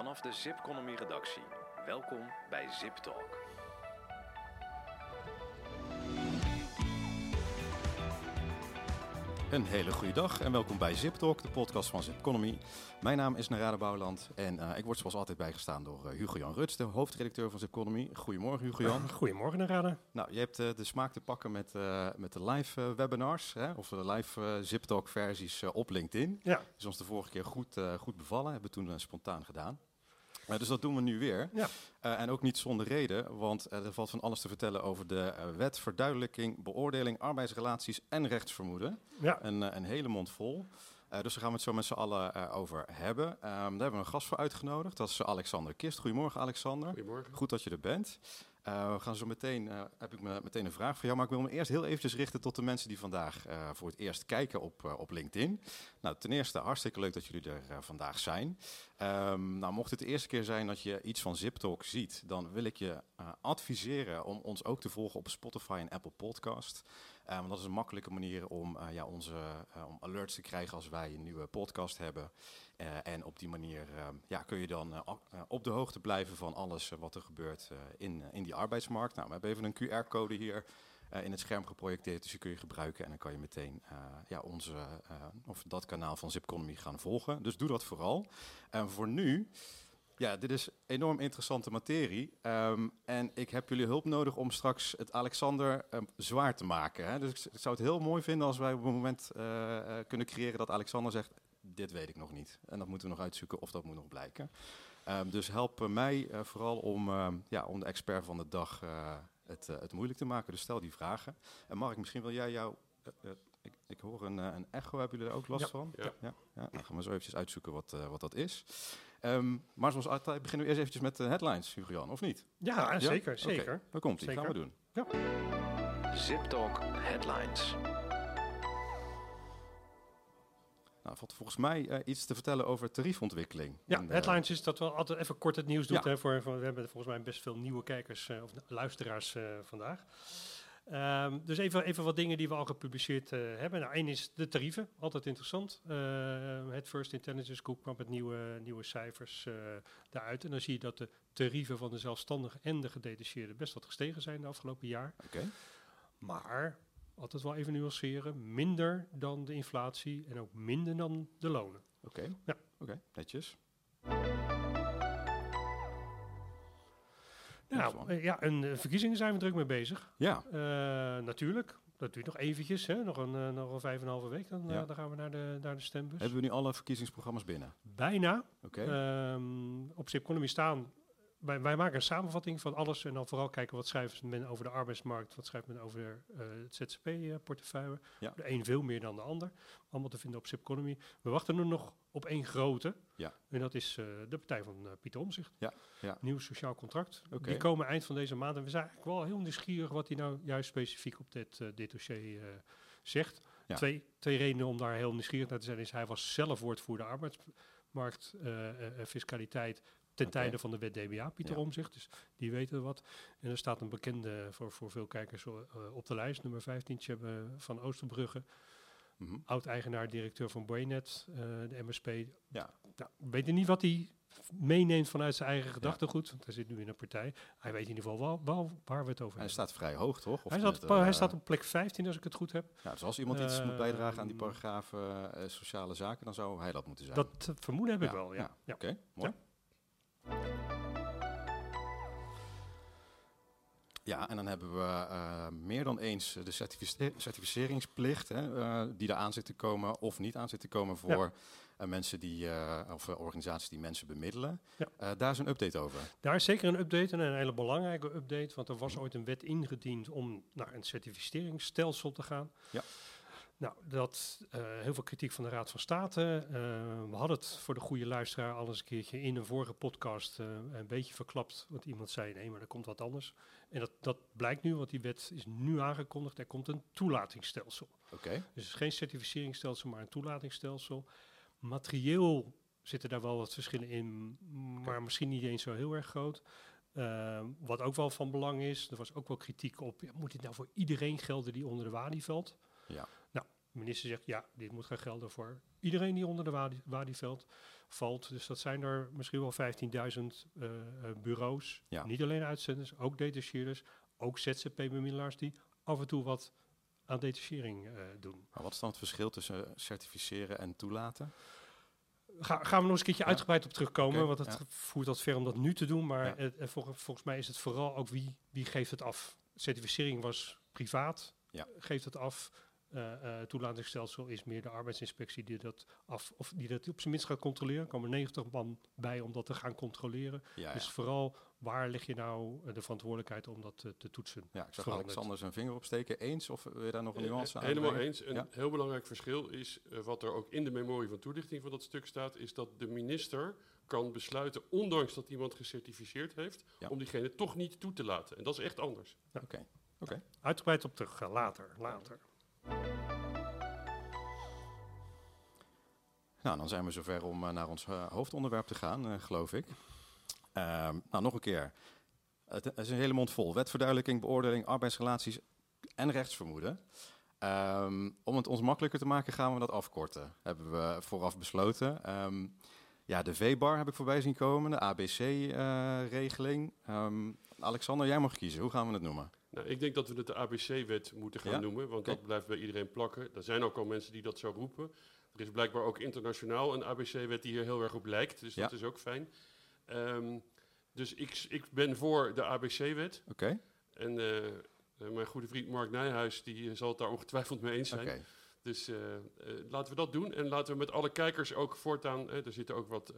Vanaf de Zipconomy redactie. Welkom bij Zip Talk. Een hele goede dag en welkom bij Zip Talk, de podcast van Zipconomy. Mijn naam is Narada Bouwland en uh, ik word zoals altijd bijgestaan door uh, Hugo-Jan Ruts, de hoofdredacteur van Zipconomy. Goedemorgen Hugo-Jan. Goedemorgen Narada. Nou, je hebt uh, de smaak te pakken met, met de live webinars, hè, of de live Zip Talk versies op LinkedIn. Ja. is ons de vorige keer goed, goed bevallen, hebben we toen spontaan gedaan. Uh, dus dat doen we nu weer. Ja. Uh, en ook niet zonder reden, want uh, er valt van alles te vertellen over de wet verduidelijking, beoordeling, arbeidsrelaties en rechtsvermoeden. Ja. Een, een hele mond vol. dus daar gaan we het zo met z'n allen over hebben. Um, daar hebben we een gast voor uitgenodigd. Dat is Alexander Kist. Goedemorgen, Alexander. Goedemorgen. Goed dat je er bent. Uh, we gaan zo meteen, uh, heb ik me meteen een vraag voor jou, maar ik wil me eerst heel eventjes richten tot de mensen die vandaag uh, voor het eerst kijken op, op LinkedIn. Nou, ten eerste hartstikke leuk dat jullie er vandaag zijn. Um, nou, mocht het de eerste keer zijn dat je iets van ZipTalk ziet, dan wil ik je adviseren om ons ook te volgen op Spotify en Apple Podcast. want dat is een makkelijke manier om, ja, onze, om alerts te krijgen als wij een nieuwe podcast hebben. En op die manier ja, kun je dan op de hoogte blijven van alles wat er gebeurt in, in die arbeidsmarkt. Nou, we hebben even een QR-code hier in het scherm geprojecteerd, dus die kun je gebruiken en dan kan je meteen ja, onze, of dat kanaal van Zipconomy gaan volgen. Dus doe dat vooral. En voor nu, ja, dit is enorm interessante materie um, en ik heb jullie hulp nodig om straks het Alexander um, zwaar te maken. Hè? Dus ik, ik, zou het heel mooi vinden als wij op een moment kunnen creëren dat Alexander zegt, dit weet ik nog niet. En dat moeten we nog uitzoeken of dat moet nog blijken. Um, dus help mij uh, vooral om, uh, ja, om de expert van de dag uh, het, het, moeilijk te maken. Dus stel die vragen. En Mark, misschien wil jij jou... Ik, ik, hoor een, een, echo, hebben jullie er ook last ja. van? Ja. ja. ja. Dan gaan we zo eventjes uitzoeken wat, wat dat is. Um, maar zoals altijd beginnen we eerst eventjes met de headlines, Hugo-Jan, of niet? Ja, zeker, zeker. Okay, daar komt die, gaan we doen. Ja. Zip Talk Headlines. Nou, valt volgens mij uh, iets te vertellen over tariefontwikkeling. Ja, headlines is dat we altijd even kort het nieuws doen. Ja. Voor, voor, we hebben volgens mij best veel nieuwe kijkers uh, of luisteraars uh, vandaag. Um, dus even, even wat dingen die we al gepubliceerd hebben. Nou, één is de tarieven, altijd interessant. het First Intelligence Group kwam met nieuwe, nieuwe cijfers daaruit. En dan zie je dat de tarieven van de zelfstandigen en de gedetacheerden best wat gestegen zijn de afgelopen jaar. Okay. Maar altijd wel even nuanceren, minder dan de inflatie en ook minder dan de lonen. Oké, okay. ja. okay. netjes. Nou, ja, en uh, verkiezingen zijn we druk mee bezig. Ja. Uh, natuurlijk. Dat duurt nog eventjes, hè? nog een, uh, nog een vijf en een halve week, dan, ja. dan gaan we naar de, naar de stembus. Hebben we nu alle verkiezingsprogramma's binnen? Bijna. Oké. Okay. Um, op Zipconomy staan wij, wij, maken een samenvatting van alles en dan vooral kijken wat schrijft men over de arbeidsmarkt, wat schrijft men over uh, het ZZP-portefeuille. Ja. De een veel meer dan de ander. Allemaal te vinden op Zipconomy. We wachten nu nog op één grote. Ja. En dat is uh, de partij van uh, Pieter Omzicht. Ja. Ja. Nieuw sociaal contract. Okay. Die komen eind van deze maand. En we zijn eigenlijk wel heel nieuwsgierig wat hij nou juist specifiek op dit, dit dossier zegt. Ja. Twee, twee redenen om daar heel nieuwsgierig naar te zijn is hij was zelf woordvoerder arbeidsmarkt, fiscaliteit ten tijde van de wet DBA, Pieter Ja. Omzicht. Dus die weten wat. En er staat een bekende voor, voor veel kijkers uh, op de lijst, nummer 15, Tjebbe van Oosterbrugge. Mhm. Oud-eigenaar, directeur van Boynet, uh, de MSP. Ja. Nou, weet niet wat hij meeneemt vanuit zijn eigen gedachtegoed. Want hij zit nu in een partij. Hij weet in ieder geval wel, waar we het over Hij hebben. staat vrij hoog, toch? Of Hij staat, uh, hij staat op plek 15, als ik het goed heb. Ja, dus als iemand iets Eh, moet bijdragen aan die paragraaf uh, sociale zaken, dan zou hij dat moeten zijn. Dat vermoeden heb ik wel, ja. ja. ja. Oké, mooi. Ja, en dan hebben we uh, meer dan eens de certifice certificeringsplicht, hè, uh, die eraan zit te komen of niet aan zit te komen voor ja. uh, mensen die, of organisaties die mensen bemiddelen. Ja. daar is een update over. Daar is zeker een update en een hele belangrijke update, want er was ooit een wet ingediend om naar een certificeringsstelsel te gaan. Ja. Nou, dat uh, heel veel kritiek van de Raad van State. Uh, we hadden het voor de goede luisteraar al eens een keertje in een vorige podcast uh, een beetje verklapt. Want iemand zei, nee, maar er komt wat anders. En dat, dat blijkt nu, want die wet is nu aangekondigd. Er komt een toelatingsstelsel. Oké. Okay. Dus het is geen certificeringsstelsel, maar een toelatingsstelsel. Materieel zitten daar wel wat verschillen in, maar okay. misschien niet eens zo heel erg groot. Uh, wat ook wel van belang is, er was ook wel kritiek op, ja, moet dit nou voor iedereen gelden die onder de WADI valt? Ja. De minister zegt, ja, dit moet gaan gelden voor iedereen die onder de wadi- Wadieveld valt. Dus dat zijn er misschien wel 15.000 eh, eh, bureaus. Ja. Niet alleen uitzenders, ook detacheerders, ook ZZP-bemiddelaars die af en toe wat aan detachering eh, doen. Maar wat is dan het verschil tussen certificeren en toelaten? Ga, gaan we nog eens een keertje Ja. uitgebreid op terugkomen, want het ja. voert dat ver om dat nu te doen. Maar vol- volgens mij is het vooral ook wie, wie geeft het af. Certificering was privaat, Ja. geeft het af. Eh eh toelatingsstelsel is meer de arbeidsinspectie die dat af, of die dat op zijn minst gaat controleren. Er komen 90 man bij om dat te gaan controleren. Ja, ja. Dus vooral waar leg je nou eh, de verantwoordelijkheid om dat te, te toetsen? ja ik zag veranderd. Alexander zijn vinger opsteken. Eens of wil je daar nog een nuance aan? Helemaal brengen? eens. Een Ja. heel belangrijk verschil is, wat er ook in de memorie van toelichting van dat stuk staat, is dat de minister kan besluiten, ondanks dat iemand gecertificeerd heeft, Ja. om diegene toch niet toe te laten. En dat is echt anders. Oké. Uitgebreid op terug, later, later. Nou, dan zijn we zover om eh, naar ons eh, hoofdonderwerp te gaan, eh, geloof ik. Ehm, nou, nog een keer. Het, is een hele mond vol. Wetverduidelijking, beoordeling, arbeidsrelaties en rechtsvermoeden. Ehm, om het ons makkelijker te maken gaan we dat afkorten. Hebben we vooraf besloten. Ehm, ja, de V-bar heb ik voorbij zien komen, de ABC-regeling. Alexander, jij mag kiezen. Hoe gaan we het noemen? Nou, ik denk dat we het de ABC-wet moeten gaan Ja? noemen, want dat blijft bij iedereen plakken. Er zijn ook al mensen die dat zo roepen. Er is blijkbaar ook internationaal een ABC-wet die hier heel erg op lijkt, dus Ja. dat is ook fijn. Ehm, dus ik, ik ben voor de ABC-wet. Oké, En eh, eh, mijn goede vriend Mark Nijhuis die eh, zal het daar ongetwijfeld mee eens oké. zijn. Dus eh, eh, laten we dat doen. En laten we met alle kijkers ook voortaan. er zitten ook wat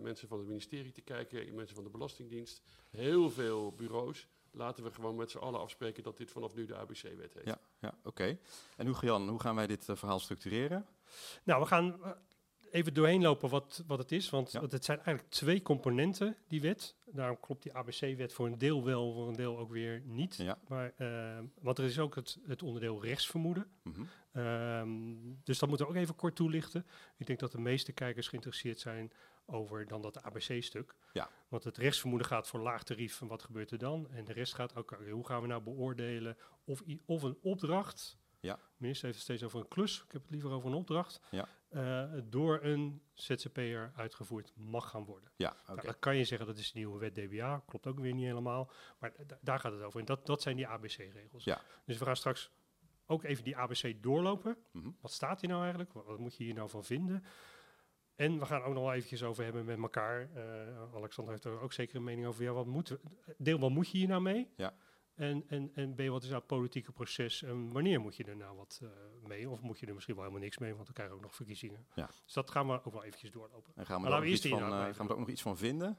mensen van het ministerie te kijken, mensen van de Belastingdienst. Heel veel bureaus. Laten we gewoon met z'n allen afspreken dat dit vanaf nu de ABC-wet heet. Ja, ja oké. En hoe, Jan, hoe gaan wij dit eh, verhaal structureren? Nou, we gaan eh, even doorheen lopen wat, wat het is. Want Ja. het zijn eigenlijk twee componenten, die wet. Daarom klopt die ABC-wet voor een deel wel, voor een deel ook weer niet. Ja. Maar, eh, want er is ook het, het onderdeel rechtsvermoeden. Mhm. Ehm, dus dat moeten we ook even kort toelichten. Ik denk dat de meeste kijkers geïnteresseerd zijn over dan dat ABC-stuk. Ja. Want het rechtsvermoeden gaat voor laag tarief en wat gebeurt er dan? En de rest gaat ook, hoe gaan we nou beoordelen of, of een opdracht, Ja. de minister heeft het steeds over een klus, ik heb het liever over een opdracht, Ja. eh, door een ZZP'er uitgevoerd mag gaan worden. Ja. Nou, dan kan je zeggen dat is de nieuwe wet DBA, klopt ook weer niet helemaal, maar daar gaat het over. En dat, dat zijn die ABC-regels. Ja. Dus we gaan straks ook even die ABC doorlopen. Mhm. Wat staat hier nou eigenlijk? Wat, wat moet je hier nou van vinden? En we gaan ook nog wel eventjes over hebben met elkaar. Eh, Alexander heeft er ook zeker een mening over. Ja, wat moet, deel, wat moet je hier nou mee? Ja. En, en, en B, wat is nou het politieke proces? En wanneer moet je er nou wat eh, mee? Of moet je er misschien wel helemaal niks mee? Want dan krijgen we ook nog verkiezingen. Ja. Dus dat gaan we ook wel eventjes doorlopen. En gaan we, er ook iets van, inhoud eh, gaan we er ook nog iets van vinden?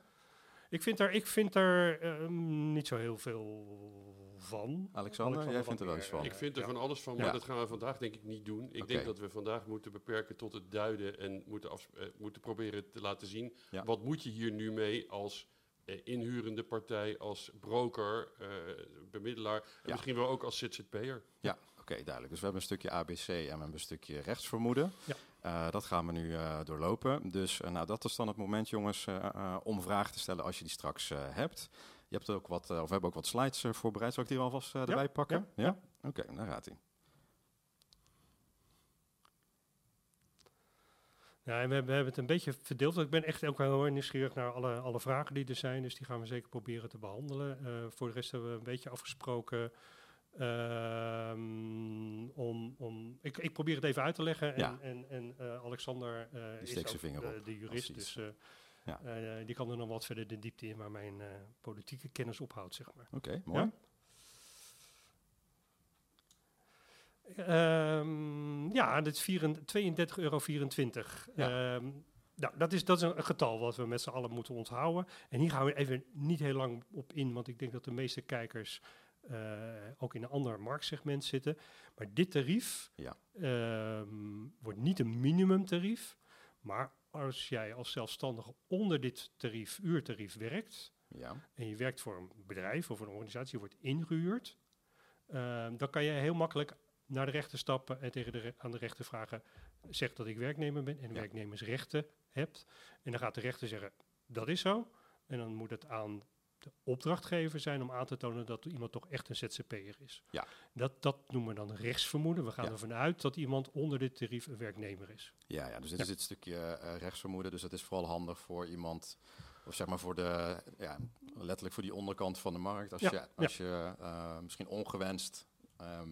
Ik vind er, ik vind er ehm, niet zo heel veel van. Alexander, jij vindt er wel iets van? Ik vind er Ja. van alles van, Ja. maar dat gaan we vandaag denk ik niet doen. Ik denk dat we vandaag moeten beperken tot het duiden en moeten, eh, moeten proberen te laten zien. Ja. Wat moet je hier nu mee als eh, inhurende partij, als broker, eh, bemiddelaar en Ja. misschien wel ook als ZZP'er. Ja, oké, duidelijk. Dus we hebben een stukje ABC en we hebben een stukje rechtsvermoeden. Ja. Eh, dat gaan we nu eh, doorlopen. Dus nou, dat is dan het moment, jongens, om vragen te stellen als je die straks eh, hebt. Je hebt ook wat, eh, of we hebben ook wat slides eh, voorbereid. Zal ik die alvast eh, erbij pakken? Ja? Oké, daar gaat hij. Ja, en we, hebben- het een beetje verdeeld. Ik ben echt ook heel nieuwsgierig naar alle, alle vragen die er zijn. Dus die gaan we zeker proberen te behandelen. Eh, voor de rest hebben we een beetje afgesproken. ehm, om, om, ik, ik probeer het even uit te leggen. En, Ja. en, en eh, Alexander is ook de, jurist. Dus Ja. eh, die kan er nog wat verder de diepte in waar mijn eh, politieke kennis ophoudt, zeg maar. Oké, mooi. Ehm, ja, dat is 32,24 euro. Ja. Ehm, nou, dat is, dat is een getal wat we met z'n allen moeten onthouden. En hier gaan we even niet heel lang op in, want ik denk dat de meeste kijkers eh, ook in een ander marktsegment zitten. Maar dit tarief Ja. ehm, wordt niet een minimumtarief, maar als jij als zelfstandige onder dit tarief, uurtarief werkt, Ja, en je werkt voor een bedrijf of een organisatie, je wordt ingehuurd, ehm, dan kan je heel makkelijk naar de rechter stappen en tegen de aan de rechter vragen, zeg dat ik werknemer ben en Ja. werknemersrechten hebt. En dan gaat de rechter zeggen, dat is zo. En dan moet het aan de opdrachtgever zijn om aan te tonen dat iemand toch echt een ZZP'er is. Ja. Dat, dat noemen we dan rechtsvermoeden. We gaan Ja. ervan uit dat iemand onder dit tarief een werknemer is. Ja, ja, dus dit Ja. is dit stukje eh, rechtsvermoeden. Dus dat is vooral handig voor iemand, of zeg maar voor de, ja, letterlijk voor die onderkant van de markt. Als Ja, je, als je eh, misschien ongewenst ehm,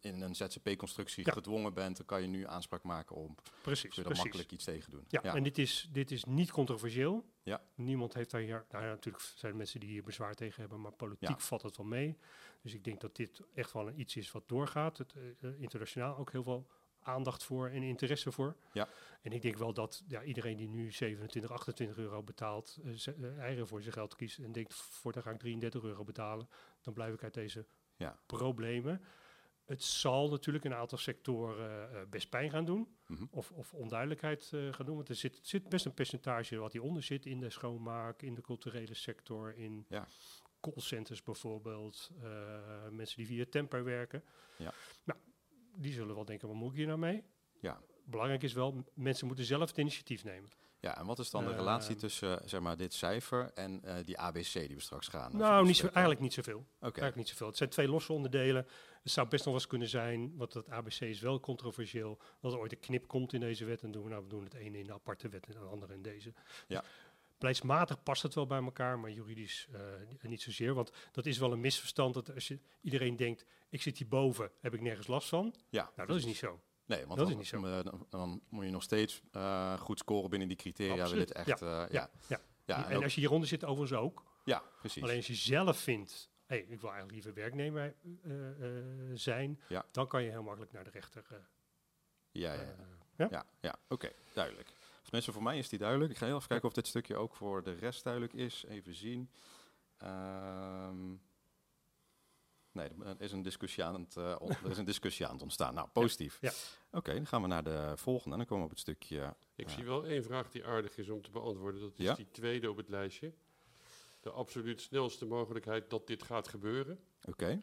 in een ZZP-constructie Ja. gedwongen bent, dan kan je nu aanspraak maken om, Precies, kun je er precies. makkelijk iets tegen doen. Ja, en dit is, dit is niet controversieel. Ja. Niemand heeft daar hier, nou ja, natuurlijk zijn er mensen die hier bezwaar tegen hebben, maar politiek Ja. valt het wel mee. Dus ik denk dat dit echt wel een iets is wat doorgaat. Het, eh, eh, internationaal ook heel veel aandacht voor en interesse voor. Ja. En ik denk wel dat ja, iedereen die nu 27, 28 euro betaalt, eh, eigen voor zijn geld kiest en denkt, voortaan ga ik 33 euro betalen, dan blijf ik uit deze Ja. problemen. Het zal natuurlijk in een aantal sectoren eh, best pijn gaan doen Mhm. of, of onduidelijkheid eh gaan doen. Want er zit, zit best een percentage wat hieronder zit in de schoonmaak, in de culturele sector, in Ja. callcenters bijvoorbeeld, eh, mensen die via Temper werken. Ja. Nou, die zullen wel denken, wat moet ik hier nou mee? Ja. Belangrijk is wel, mensen moeten zelf het initiatief nemen. Ja, en wat is dan de Ehm. relatie tussen eh, zeg maar, dit cijfer en eh, die ABC die we straks gaan? eh, nou, niet zo, voorstellen? eigenlijk niet zoveel. Eigenlijk niet zoveel. Het zijn twee losse onderdelen. Het zou best nog wel eens kunnen zijn, want het ABC is wel controversieel, dat er ooit een knip komt in deze wet en doen we, nou, we doen het ene in de aparte wet en het andere in deze. Ja. Beleidsmatig past het wel bij elkaar, maar juridisch eh, ni- niet zozeer. Want dat is wel een misverstand dat als je, iedereen denkt, ik zit hierboven, heb ik nergens last van. ja. Nou, dat is niet zo. Nee, want Dat dan, is niet zo. eh, Dan, dan moet je nog steeds eh, goed scoren binnen die criteria. Wil Absoluut. het echt, ja, ja. ja. ja, en ook- als je hieronder zit, overigens ook. ja, precies. Alleen als je zelf vindt, hey, ik wil eigenlijk liever werknemer eh, eh, zijn, Ja. dan kan je heel makkelijk naar de rechter. eh, ja, ja, eh, ja. ja, ja. oké, duidelijk. Tenminste, voor mij is die duidelijk. Ik ga heel even kijken of dit stukje ook voor de rest duidelijk is. Even zien. Ehm, nee, er is een discussie aan het, eh, er is een discussie aan het ontstaan. Nou, positief. Ja. Oké, dan gaan we naar de volgende en dan komen we op het stukje. Ik Ja. zie wel één vraag die aardig is om te beantwoorden. Dat is Ja? die tweede op het lijstje. De absoluut snelste mogelijkheid dat dit gaat gebeuren. Oké,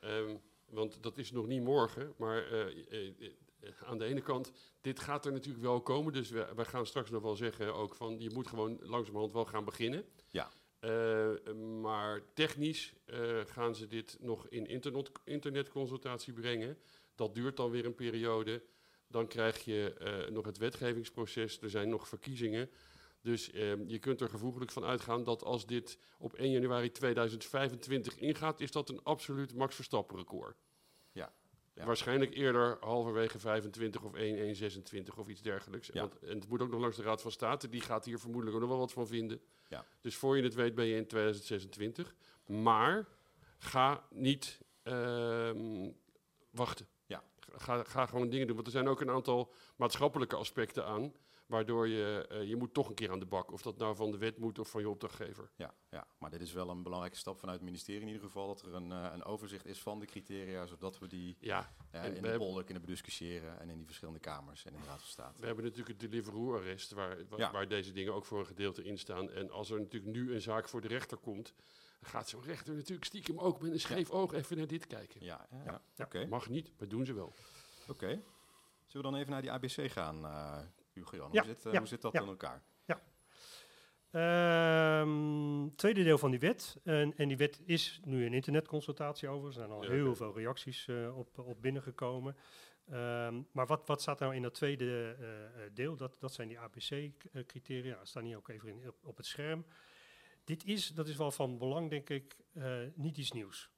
Ehm, want dat is nog niet morgen, maar eh, eh, eh, aan de ene kant, dit gaat er natuurlijk wel komen. Dus we, we gaan straks nog wel zeggen ook van, je moet gewoon langzamerhand wel gaan beginnen. Ja. Eh, maar technisch eh, gaan ze dit nog in internet, internetconsultatie brengen. Dat duurt dan weer een periode. Dan krijg je eh, nog het wetgevingsproces. Er zijn nog verkiezingen. Dus ehm, je kunt er gevoeglijk van uitgaan dat als dit op 1 januari 2025 ingaat, is dat een absoluut Max Verstappen record. Ja. Waarschijnlijk eerder halverwege 25 of 1, 1, 26 of iets dergelijks. Ja. Want, en het moet ook nog langs de Raad van State. Die gaat hier vermoedelijk ook nog wel wat van vinden. Ja. Dus voor je het weet ben je in 2026. Maar ga niet ehm, wachten. Ja. Ga, ga gewoon dingen doen. Want er zijn ook een aantal maatschappelijke aspecten aan. Waardoor je, eh, je moet toch een keer aan de bak. Of dat nou van de wet moet of van je opdrachtgever. ja, ja, maar dit is wel een belangrijke stap vanuit het ministerie in ieder geval. Dat er een, eh, een overzicht is van de criteria, zodat we die Ja, eh, En in we de polder kunnen bediscussiëren en in die verschillende kamers en in de Raad van State. We hebben natuurlijk het Deliveroo-arrest, waar, Ja. waar deze dingen ook voor een gedeelte in staan. En als er natuurlijk nu een zaak voor de rechter komt, dan gaat zo'n rechter natuurlijk stiekem ook met een scheef oog even naar dit kijken. Ja, ja, Ja. ja. oké. Mag niet, maar doen ze wel. Oké. Zullen we dan even naar die ABC gaan, eh Hugo Jan? Ja, hoe, zit, eh, ja, hoe zit dat ja. in elkaar? Ehm, tweede deel van die wet. En, en die wet is nu een internetconsultatie over. Er zijn al Ja, heel veel reacties eh, op, op binnengekomen. Ehm, maar wat, wat staat nou in dat tweede eh, deel? Dat, dat zijn die ABC-criteria. Dat staan hier ook even in, op, op het scherm. Dit is, dat is wel van belang, denk ik, niet iets nieuws.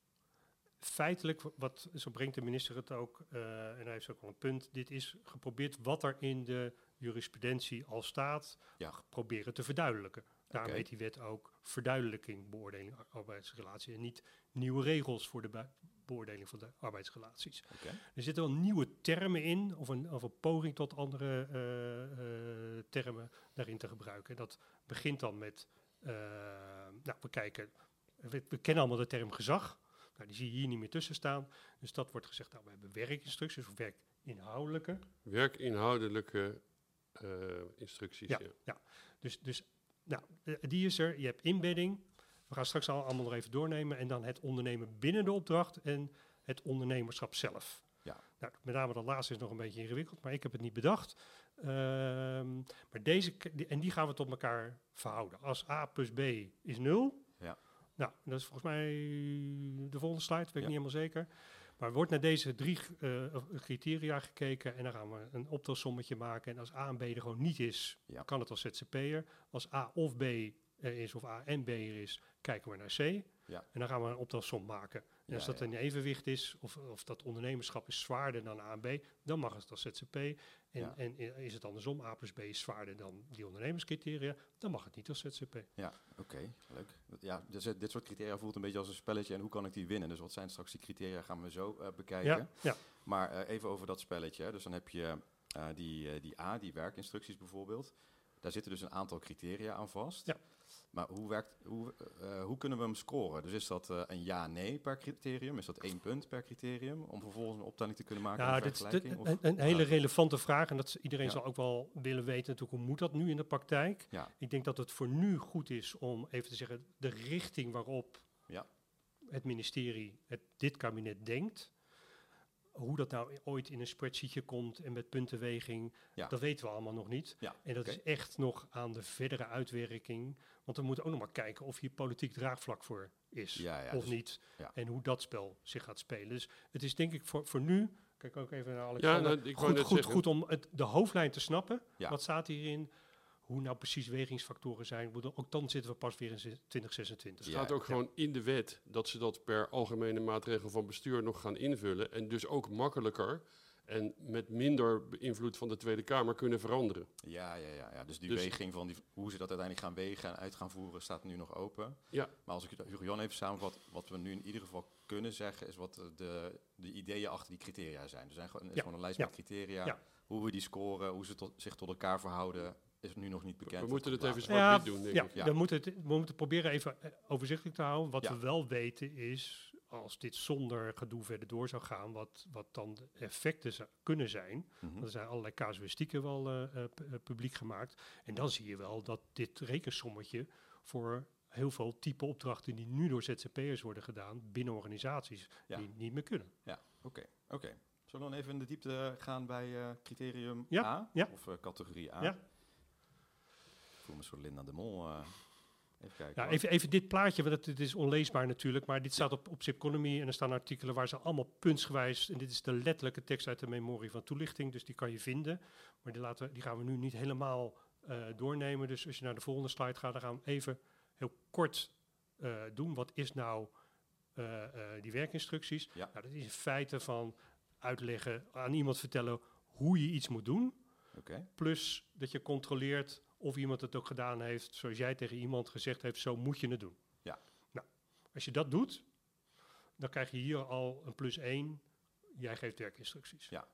Feitelijk, wat, zo brengt de minister het ook, en hij heeft ook wel een punt, dit is geprobeerd wat er in de jurisprudentie al staat, Ja. proberen te verduidelijken. Daarom heet die wet ook verduidelijking beoordeling ar- arbeidsrelatie en niet nieuwe regels voor de beoordeling van de arbeidsrelaties. Oké. Er zitten wel nieuwe termen in, of een, of een poging tot andere eh, eh, termen daarin te gebruiken. Dat begint dan met, eh, nou, we kijken, we, we kennen allemaal de term gezag. Nou, die zie je hier niet meer tussen staan. Dus dat wordt gezegd, nou, we hebben werkinstructies of werkinhoudelijke. Werkinhoudelijke instructies. Ja. Ja. Dus, dus nou, eh, die is er. Je hebt inbedding. We gaan straks al allemaal nog even doornemen. En dan het ondernemen binnen de opdracht en het ondernemerschap zelf. Ja. Nou, met name dat laatste is nog een beetje ingewikkeld, maar ik heb het niet bedacht. Ehm, maar deze, en die gaan we tot elkaar verhouden. Als A plus B is 0, Ja. Nou, dat is volgens mij de volgende slide, weet ik Ja. niet helemaal zeker. Maar wordt naar deze drie eh, criteria gekeken en dan gaan we een optelsommetje maken. En als A en B er gewoon niet is, Ja. kan het als ZZP'er. Als A of B er is of A en B er is, kijken we naar C. Ja. En dan gaan we een optelsom maken. En als Ja, dat in evenwicht is, of, of dat ondernemerschap is zwaarder dan A en B, dan mag het als ZZP. En, en i- is het andersom, A plus B is zwaarder dan die ondernemerscriteria, dan mag het niet als ZZP. Ja, oké, leuk. Ja, dus eh, dit soort criteria voelt een beetje als een spelletje en hoe kan ik die winnen? Dus wat zijn straks die criteria gaan we zo eh, bekijken. Ja. Maar eh, even over dat spelletje. hè. Dus dan heb je eh, die, eh, die A, die werkinstructies bijvoorbeeld. Daar zitten dus een aantal criteria aan vast. Ja. Maar hoe, werkt, hoe, eh, hoe kunnen we hem scoren? Dus is dat eh, een ja-nee per criterium? Is dat één punt per criterium? Om vervolgens een optelling te kunnen maken Ja, dit Of- een, een hele relevante vraag. En dat iedereen Ja. zal ook wel willen weten natuurlijk hoe moet dat nu in de praktijk. Ja. Ik denk dat het voor nu goed is om even te zeggen de richting waarop Ja. het ministerie, het, dit kabinet denkt. Hoe dat nou ooit in een spreadsheetje komt en met puntenweging, Ja. dat weten we allemaal nog niet. Ja, En dat is echt nog aan de verdere uitwerking. Want we moeten ook nog maar kijken of hier politiek draagvlak voor is Ja, ja, of dus- niet. ja. En hoe dat spel zich gaat spelen. Dus het is denk ik voor, voor nu, kijk ook even naar Ja, Alexander, nou, ik goed, goed, goed om het, de hoofdlijn te snappen. Ja. Wat staat hierin? Hoe nou precies wegingsfactoren zijn. Bedoel, ook dan zitten we pas weer in 2026. Het Ja, staat ook ja. gewoon in de wet dat ze dat per algemene maatregel van bestuur nog gaan invullen. En dus ook makkelijker en met minder beïnvloed van de Tweede Kamer kunnen veranderen. Ja, ja, ja, ja. Dus die Dus- weging van die, hoe ze dat uiteindelijk gaan wegen en uit gaan voeren, staat nu nog open. Ja. Maar als ik het Hugo Jan even samenvat, wat we nu in ieder geval kunnen zeggen, is wat de, de ideeën achter die criteria zijn. Er zijn gewoon, er is Ja, gewoon een lijst ja, met criteria. ja. Hoe we die scoren, hoe ze tot, zich tot elkaar verhouden, is nu nog niet bekend. We moeten het even zwart-wit doen, denk ja, ik. Ja. Dan moet het, we moeten proberen even eh, overzichtelijk te houden. Wat Ja. we wel weten is, als dit zonder gedoe verder door zou gaan, wat, wat dan de effecten zou kunnen zijn. Mhm. Er zijn allerlei casuïstieken wel eh, eh, pu- publiek gemaakt. En dan zie je wel dat dit rekensommetje voor heel veel type opdrachten die nu door ZZP'ers worden gedaan binnen organisaties, Ja. die niet meer kunnen. Ja, oké. oké. Zullen we dan even in de diepte gaan bij eh, criterium Ja, A? ja. Of categorie A? Voel me zo Linda de Mol. eh, even kijken. Ja, even, even dit plaatje, want het, het is onleesbaar natuurlijk, maar dit staat op, op Zipconomy en er staan artikelen waar ze allemaal puntsgewijs, en dit is de letterlijke tekst uit de memorie van toelichting, dus die kan je vinden, maar die, laten die gaan we nu niet helemaal eh, doornemen. Dus als je naar de volgende slide gaat, dan gaan we even heel kort eh, doen. Wat is nou die werkinstructies? Ja. Nou, dat is in feite van uitleggen, aan iemand vertellen hoe je iets moet doen, plus dat je controleert of iemand het ook gedaan heeft zoals jij tegen iemand gezegd heeft, zo moet je het doen. Ja. Nou, als je dat doet, dan krijg je hier al een plus 1. Jij geeft werkinstructies. Ja.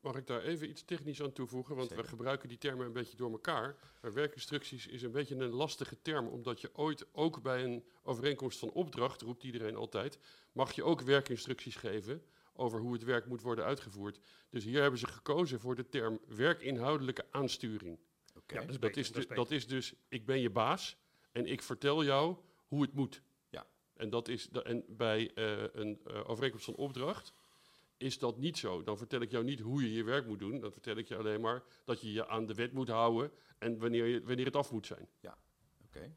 Mag ik daar even iets technisch aan toevoegen? Want Zeker. we gebruiken die termen een beetje door elkaar. Maar werkinstructies is een beetje een lastige term, omdat je ooit ook bij een overeenkomst van opdracht, roept iedereen altijd, mag je ook werkinstructies geven over hoe het werk moet worden uitgevoerd. Dus hier hebben ze gekozen voor de term werkinhoudelijke aansturing. Ja, dat is Dat is, dat is dat dus, ik ben je baas en ik vertel jou hoe het moet. Ja. En, dat is en bij eh, een eh, overeenkomst van opdracht is dat niet zo. Dan vertel ik jou niet hoe je je werk moet doen. Dan vertel ik je alleen maar dat je je aan de wet moet houden en wanneer, je, wanneer het af moet zijn. Oké.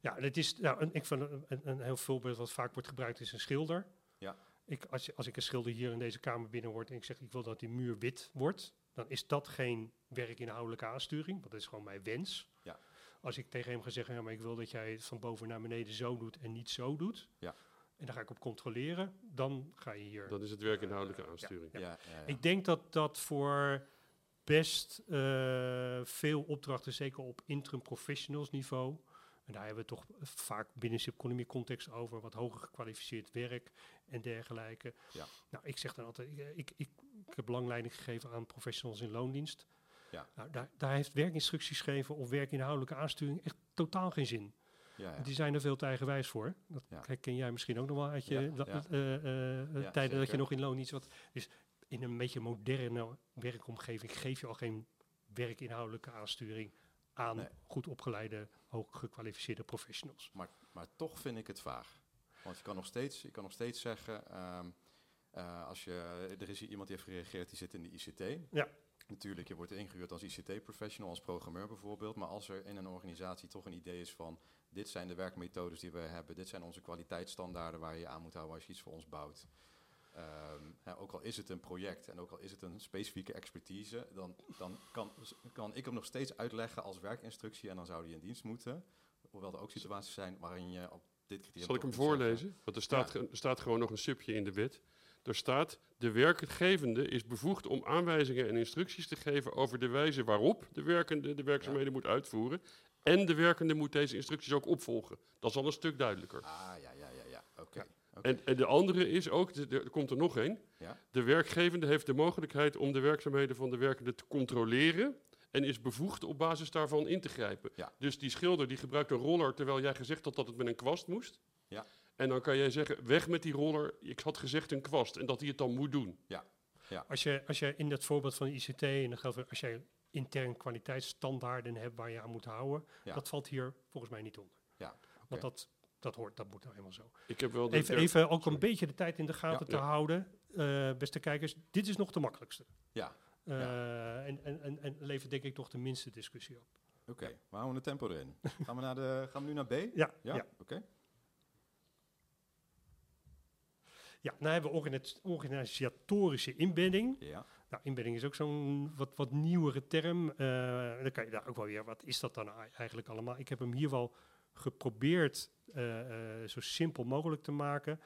Ja, en het is, nou, een, ik vind een, een, heel voorbeeld wat vaak wordt gebruikt is een schilder. Ja. Ik, als, je, als ik een schilder hier in deze kamer binnen word en ik zeg ik wil dat die muur wit wordt, dan is dat geen werkinhoudelijke aansturing, want dat is gewoon mijn wens. Ja. Als ik tegen hem ga zeggen, ja, maar ik wil dat jij het van boven naar beneden zo doet en niet zo doet, Ja. en dan ga ik op controleren, dan ga je hier. Dat is het werkinhoudelijke aansturing. Ja. Ja, ja, Ik denk dat dat voor best eh, veel opdrachten, zeker op interim professionals niveau, en daar hebben we toch vaak binnen economie context over, wat hoger gekwalificeerd werk en dergelijke. Ja. Nou, ik zeg dan altijd, ik, ik, ik, ik heb belangleiding gegeven aan professionals in loondienst. Ja. Nou, daar, daar heeft werkinstructies geven of werkinhoudelijke aansturing echt totaal geen zin. ja, ja. Die zijn er veel te eigenwijs voor. Dat Ja. herken jij misschien ook nog wel uit je Ja, tijden dat je nog in loondienst wat. Dus in een beetje moderne werkomgeving geef je al geen werkinhoudelijke aansturing aan Nee. goed opgeleide, hoog gekwalificeerde professionals. Maar, maar toch vind ik het vaag. Want je kan nog steeds, je kan nog steeds zeggen, ehm, eh, als je, er is iemand die heeft gereageerd, die zit in de ICT. Ja. Natuurlijk, je wordt ingehuurd als ICT-professional, als programmeur bijvoorbeeld. Maar als er in een organisatie toch een idee is van... dit zijn de werkmethodes die we hebben, dit zijn onze kwaliteitsstandaarden waar je aan moet houden als je iets voor ons bouwt. Hè, ook al is het een project en ook al is het een specifieke expertise, dan, dan kan, kan ik hem nog steeds uitleggen als werkinstructie en dan zou die in dienst moeten. Hoewel er ook situaties zijn waarin je op dit criterium... Zal ik hem zeggen- voorlezen? Want er staat, er staat gewoon nog een subje in de wet. Er staat, de werkgevende is bevoegd om aanwijzingen en instructies te geven over de wijze waarop de werkende de werkzaamheden moet uitvoeren. En de werkende moet deze instructies ook opvolgen. Dat is al een stuk duidelijker. Ah, ja. En, en de andere is ook, er komt er nog één. Ja. De werkgevende heeft de mogelijkheid om de werkzaamheden van de werkende te controleren. En is bevoegd op basis daarvan in te grijpen. Ja. Dus die schilder die gebruikt een roller terwijl jij gezegd had dat het met een kwast moest. Ja. En dan kan jij zeggen, weg met die roller, ik had gezegd een kwast. En dat hij het dan moet doen. Als je, als je in dat voorbeeld van de ICT, en dan geldt als jij intern kwaliteitsstandaarden hebt waar je aan moet houden, Ja. dat valt hier volgens mij niet onder. Ja, Want dat, dat hoort, dat moet nou helemaal zo. Ik heb wel Even, ook een beetje de tijd in de gaten Ja. te Ja. houden, eh, beste kijkers. Dit is nog de makkelijkste. Ja, Eh, en, en, en, en levert denk ik toch de minste discussie op. oké. We houden het tempo erin. gaan, we naar de, gaan we nu naar B? Ja, Ja, ja. oké. ja nou hebben we organi- organisatorische inbedding. Ja, Nou, inbedding is ook zo'n wat, wat nieuwere term. Eh, dan kan je daar ook wel weer, wat is dat dan ei- eigenlijk allemaal? Ik heb hem hier wel geprobeerd zo simpel mogelijk te maken.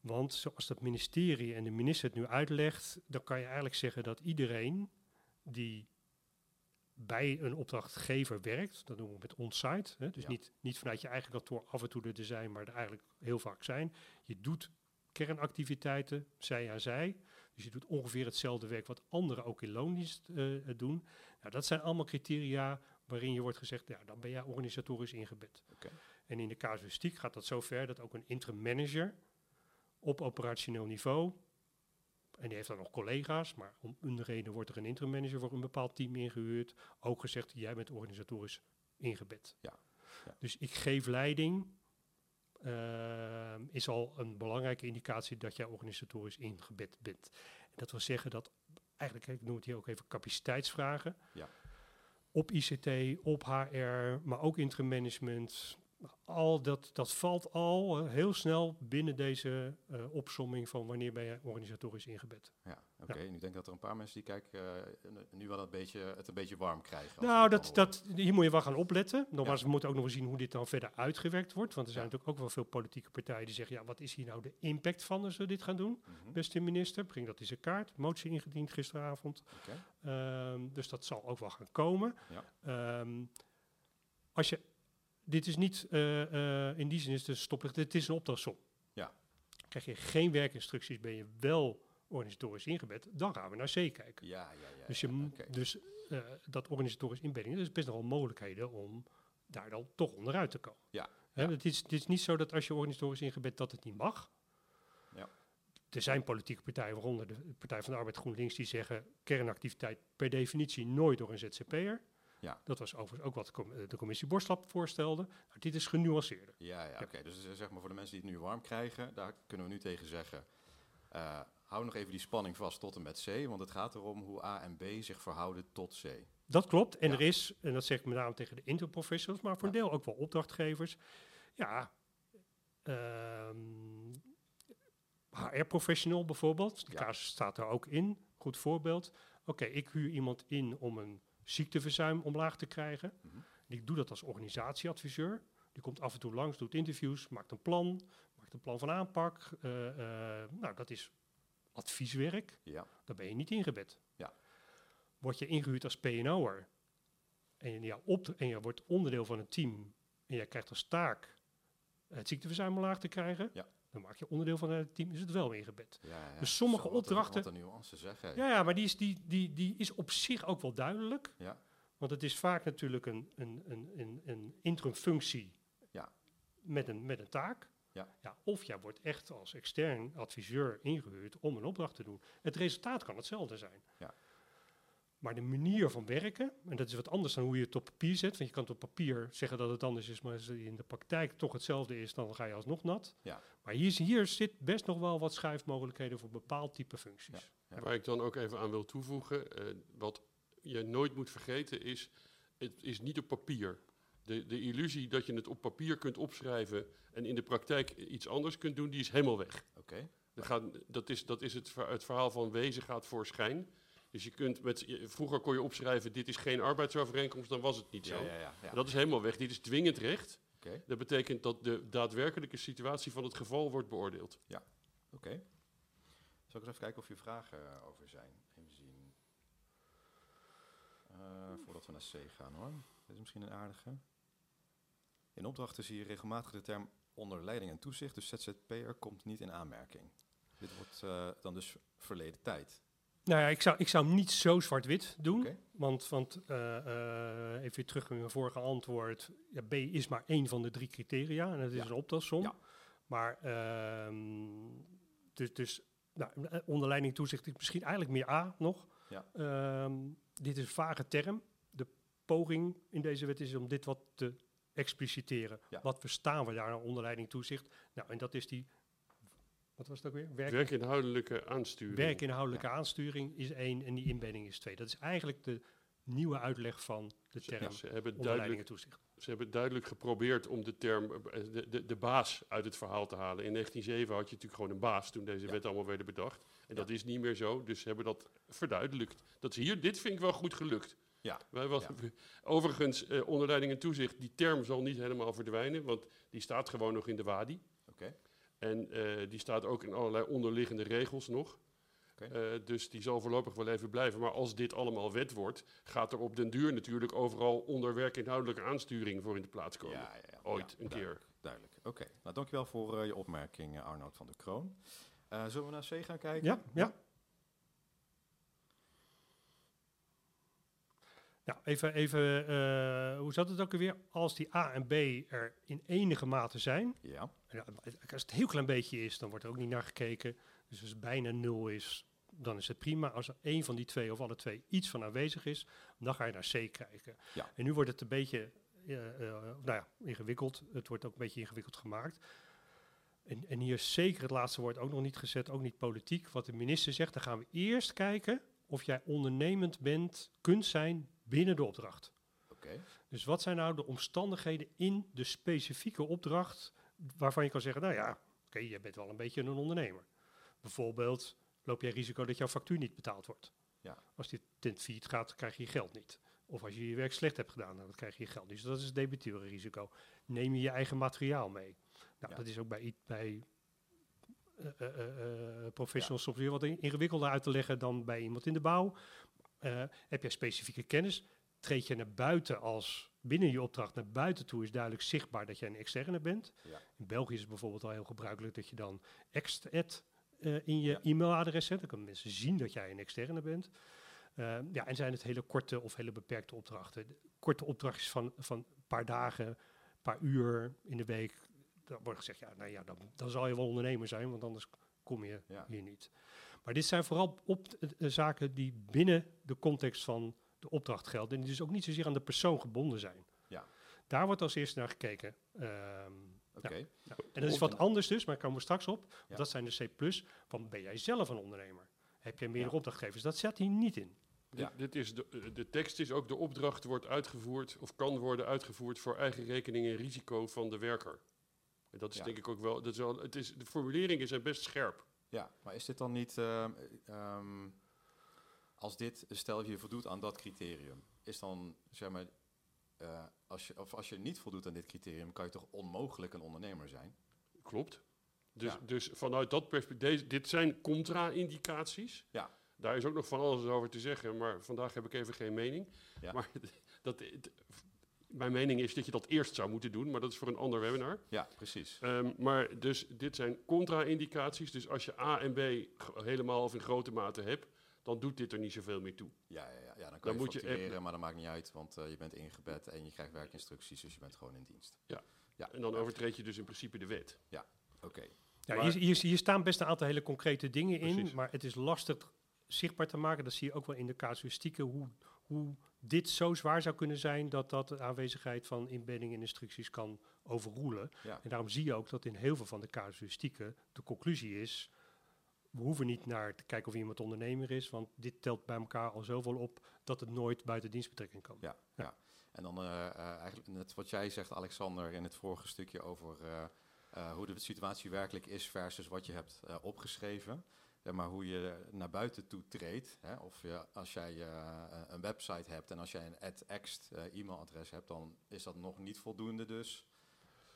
Want zoals dat ministerie en de minister het nu uitlegt, dan kan je eigenlijk zeggen dat iedereen die bij een opdrachtgever werkt, dat doen we met on-site, hè, dus Ja. niet, niet vanuit je eigen kantoor af en toe er te zijn, maar er eigenlijk heel vaak zijn. Je doet kernactiviteiten, zij aan zij. Dus je doet ongeveer hetzelfde werk wat anderen ook in loondienst eh, eh, doen. Nou, dat zijn allemaal criteria waarin je wordt gezegd, ja, dan ben jij organisatorisch ingebed. En in de casuïstiek gaat dat zo ver dat ook een interim manager op operationeel niveau, en die heeft dan nog collega's, maar om een reden wordt er een interim manager voor een bepaald team ingehuurd, ook gezegd, jij bent organisatorisch ingebed. Ja, ja. Dus ik geef leiding, ehm, is al een belangrijke indicatie dat jij organisatorisch ingebed bent. En dat wil zeggen dat, eigenlijk, ik noem het hier ook even capaciteitsvragen, Ja. op ICT, op HR, maar ook interim management, al dat, dat valt al heel snel binnen deze eh opsomming van wanneer ben je organisatorisch ingebed. ja oké. En ik denk dat er een paar mensen die kijken eh, nu wel een beetje, het een beetje warm krijgen. Nou, dat, dat, hier moet je wel gaan opletten. Nogmaals, Ja. we moeten ook nog eens zien hoe dit dan verder uitgewerkt wordt. Want er zijn Ja. natuurlijk ook wel veel politieke partijen die zeggen... ja, wat is hier nou de impact van als we dit gaan doen? Mhm, Beste minister, breng dat eens in kaart. Motie ingediend gisteravond. Ehm, dus dat zal ook wel gaan komen. Ehm, als je, dit is niet, eh, eh, in die zin is het stoplicht, het is een opdrachtsom. Ja. Krijg je geen werkinstructies, ben je wel organisatorisch ingebed, dan gaan we naar C kijken. Ja, ja, ja. dus je, ja, dus eh, dat organisatorisch inbedding, er is best nog wel mogelijkheden om daar dan toch onderuit te komen. Ja, Hè, ja. Het, is, het is niet zo dat als je organisatorisch ingebed dat het niet mag. Ja. Er zijn politieke partijen, waaronder de Partij van de Arbeid GroenLinks, die zeggen kernactiviteit per definitie nooit door een ZZP'er. Ja. Dat was overigens ook wat de eh, commissie Borstlap voorstelde. Nou, dit is genuanceerder. Ja, ja, Ja. oké. Dus eh, zeg maar voor de mensen die het nu warm krijgen, daar kunnen we nu tegen zeggen. eh, hou nog even die spanning vast tot en met C, want het gaat erom hoe A en B zich verhouden tot C. Dat klopt. En Ja. er is, en dat zeg ik met name tegen de interprofessionals, maar voor een deel ook wel opdrachtgevers. Ja, ehm, HR-professional bijvoorbeeld. De Ja. casus staat er ook in. Goed voorbeeld. Oké, ik huur iemand in om een ziekteverzuim omlaag te krijgen. Mhm. Ik doe dat als organisatieadviseur. Die komt af en toe langs, doet interviews, maakt een plan, maakt een plan van aanpak. Eh, eh, nou, dat is advieswerk. Ja, Dan ben je niet ingebed. Ja. Word je ingehuurd als PNO'er en, ja, en je wordt onderdeel van een team en jij krijgt als taak het ziekteverzuim omlaag te krijgen, Ja. Dan maak je onderdeel van het team, is het wel ingebed. ja, ja. Dus sommige Zo, wat een- opdrachten- Wat een nuance zeg. hè. Ja, ja maar die is, die, die, die is op zich ook wel duidelijk, Ja. want het is vaak natuurlijk een, een, een, een, een interim functie Ja. met, een, met een taak. Ja. Ja, of jij wordt echt als extern adviseur ingehuurd om een opdracht te doen. Het resultaat kan hetzelfde zijn. Ja. Maar de manier van werken, en dat is wat anders dan hoe je het op papier zet. Want je kan het op papier zeggen dat het anders is, maar als het in de praktijk toch hetzelfde is, dan ga je alsnog nat. Ja. Maar hier, hier zit best nog wel wat schuifmogelijkheden voor bepaald type functies. Ja. Waar ik dan ook even aan wil toevoegen, eh, wat je nooit moet vergeten is, het is niet op papier. De, de illusie dat je het op papier kunt opschrijven en in de praktijk iets anders kunt doen, die is helemaal weg. Oké. Dat, gaat, dat is, dat is het, het verhaal van wezen gaat voor schijn. Dus je kunt met, vroeger kon je opschrijven, dit is geen arbeidsovereenkomst, dan was het niet zo. Ja, ja, ja. Dat is helemaal weg. Dit is dwingend recht. Dat betekent dat de daadwerkelijke situatie van het geval wordt beoordeeld. Oké. Zal ik eens even kijken of hier vragen eh, over zijn? Even zien. Eh, voordat we naar C gaan hoor. Dit is misschien een aardige. In opdrachten zie je regelmatig de term onder leiding en toezicht, dus ZZP'er komt niet in aanmerking. Dit wordt eh, dan dus verleden tijd. Nou ja, ik zou, ik zou hem niet zo zwart-wit doen. Want, want eh, eh, even weer terug in mijn vorige antwoord. Ja, B is maar één van de drie criteria en dat is Ja. een optelsom. Ja. Maar ehm, dus, dus nou, onder leiding toezicht is misschien eigenlijk meer A nog. Ja. Ehm, dit is een vage term. De poging in deze wet is om dit wat te expliciteren. Wat verstaan we daar nou onder leiding toezicht? Nou, en dat is die, wat was het ook weer? Werk, Werkinhoudelijke aansturing. werkinhoudelijke aansturing is één en die inbedding is twee. Dat is eigenlijk de nieuwe uitleg van de term ze hebben duidelijk, toezicht. ze hebben duidelijk geprobeerd om de term, eh, de, de, de baas uit het verhaal te halen. In 1907 had je natuurlijk gewoon een baas toen deze Ja. wet allemaal werden bedacht. En Ja. dat is niet meer zo, dus ze hebben dat verduidelijkt. Dat is hier, dit vind ik wel goed gelukt. Ja. Wij Ja. Overigens, eh, onder leiding en toezicht, die term zal niet helemaal verdwijnen, want die staat gewoon nog in de WADI. Oké. En eh, die staat ook in allerlei onderliggende regels nog. Oké. Eh, dus die zal voorlopig wel even blijven. Maar als dit allemaal wet wordt, gaat er op den duur natuurlijk overal onder werkinhoudelijke aansturing voor in de plaats komen. Ja, ja, ja. Ooit Ja, een duidelijk, Duidelijk. Oké. Nou, dankjewel voor eh, je opmerking, Arnoud van der Kroon. Eh, zullen we naar C gaan kijken? Ja, ja. Nou, even, even eh, hoe zat het ook alweer? Als die A en B er in enige mate zijn, Ja. ja, als het een heel klein beetje is, dan wordt er ook niet naar gekeken. Dus als het bijna nul is, dan is het prima. Als er één van die twee of alle twee iets van aanwezig is, dan ga je naar C kijken. Ja. En nu wordt het een beetje eh, eh, nou ja, ingewikkeld. Het wordt ook een beetje ingewikkeld gemaakt. En, en hier is zeker het laatste woord ook nog niet gezet, ook niet politiek. Wat de minister zegt, dan gaan we eerst kijken of jij ondernemend bent, kunt zijn binnen de opdracht. Oké. Dus wat zijn nou de omstandigheden in de specifieke opdracht waarvan je kan zeggen, nou ja, oké, je bent wel een beetje een ondernemer. Bijvoorbeeld, loop jij risico dat jouw factuur niet betaald wordt. Ja. Als dit ten failliet gaat, krijg je je geld niet. Of als je je werk slecht hebt gedaan, dan krijg je je geld niet. Dus dat is het debiteurenrisico. Neem je je eigen materiaal mee. Nou, Ja. dat is ook bij, bij eh, eh, eh, professionals soms weer wat in- ingewikkelder uit te leggen dan bij iemand in de bouw. Eh, heb jij specifieke kennis? Treed je naar buiten als binnen je opdracht naar buiten toe is duidelijk zichtbaar dat jij een externe bent. Ja. In België is het bijvoorbeeld al heel gebruikelijk dat je dan ext eh in je Ja. e-mailadres zet. Dan kunnen mensen zien dat jij een externe bent. Eh, ja, en zijn het hele korte of hele beperkte opdrachten. De korte opdrachtjes van, van een paar dagen, een paar uur in de week. Dan wordt gezegd, ja, nou ja, dan, dan zal je wel ondernemer zijn, want anders kom je Ja. hier niet. Maar dit zijn vooral op, eh, zaken die binnen de context van de opdracht gelden. En die dus ook niet zozeer aan de persoon gebonden zijn. Ja. Daar wordt als eerste naar gekeken. Ehm, Oké. ja. En dat is wat anders dus, maar daar komen we straks op. Want Ja. Dat zijn de C+. Van ben jij zelf een ondernemer? Heb jij meerdere Ja. opdrachtgevers? Dat zet hier niet in. Ja. Dit, is de, eh, de tekst is ook de opdracht wordt uitgevoerd of kan worden uitgevoerd voor eigen rekening en risico van de werker. En dat is Ja. denk ik ook wel, dat is wel het is, de formuleringen zijn best scherp. Ja, maar is dit dan niet, ehm, ehm, als dit, stel je voldoet aan dat criterium, is dan, zeg maar, eh, als je, of als je niet voldoet aan dit criterium, kan je toch onmogelijk een ondernemer zijn? Klopt. Dus, Ja. dus vanuit dat perspectief, dit zijn contra-indicaties. Ja. Daar is ook nog van alles over te zeggen, maar vandaag heb ik even geen mening. Ja. Maar dat, mijn mening is dat je dat eerst zou moeten doen, maar dat is voor een ander webinar. Ja, precies. Ehm, maar dus dit zijn contra-indicaties. Dus als je A en B helemaal of in grote mate hebt, dan doet dit er niet zoveel meer toe. Ja, ja, ja, ja dan kan Dan je moet je maar dat maakt niet uit, want eh, je bent ingebed en je krijgt werkinstructies, dus je bent gewoon in dienst. Ja. Ja, En dan overtreed je dus in principe de wet. oké. Ja, Maar- hier, hier, hier staan best een aantal hele concrete dingen in, maar het is lastig zichtbaar te maken. Dat zie je ook wel in de casuïstieken, hoe, hoe dit zo zwaar zou kunnen zijn dat dat de aanwezigheid van inbedding en instructies kan overroelen. Ja. En daarom zie je ook dat in heel veel van de casuïstieken de conclusie is, we hoeven niet naar te kijken of iemand ondernemer is, want dit telt bij elkaar al zoveel op dat het nooit buiten dienstbetrekking kan. Ja, ja. En dan eh, eh, eigenlijk net wat jij zegt, Alexander, in het vorige stukje over eh, hoe de situatie werkelijk is versus wat je hebt opgeschreven. Ja, maar hoe je naar buiten toe treedt. Hè? Of je, als jij eh, een website hebt en als jij een @ext eh, e-mailadres hebt, dan is dat nog niet voldoende dus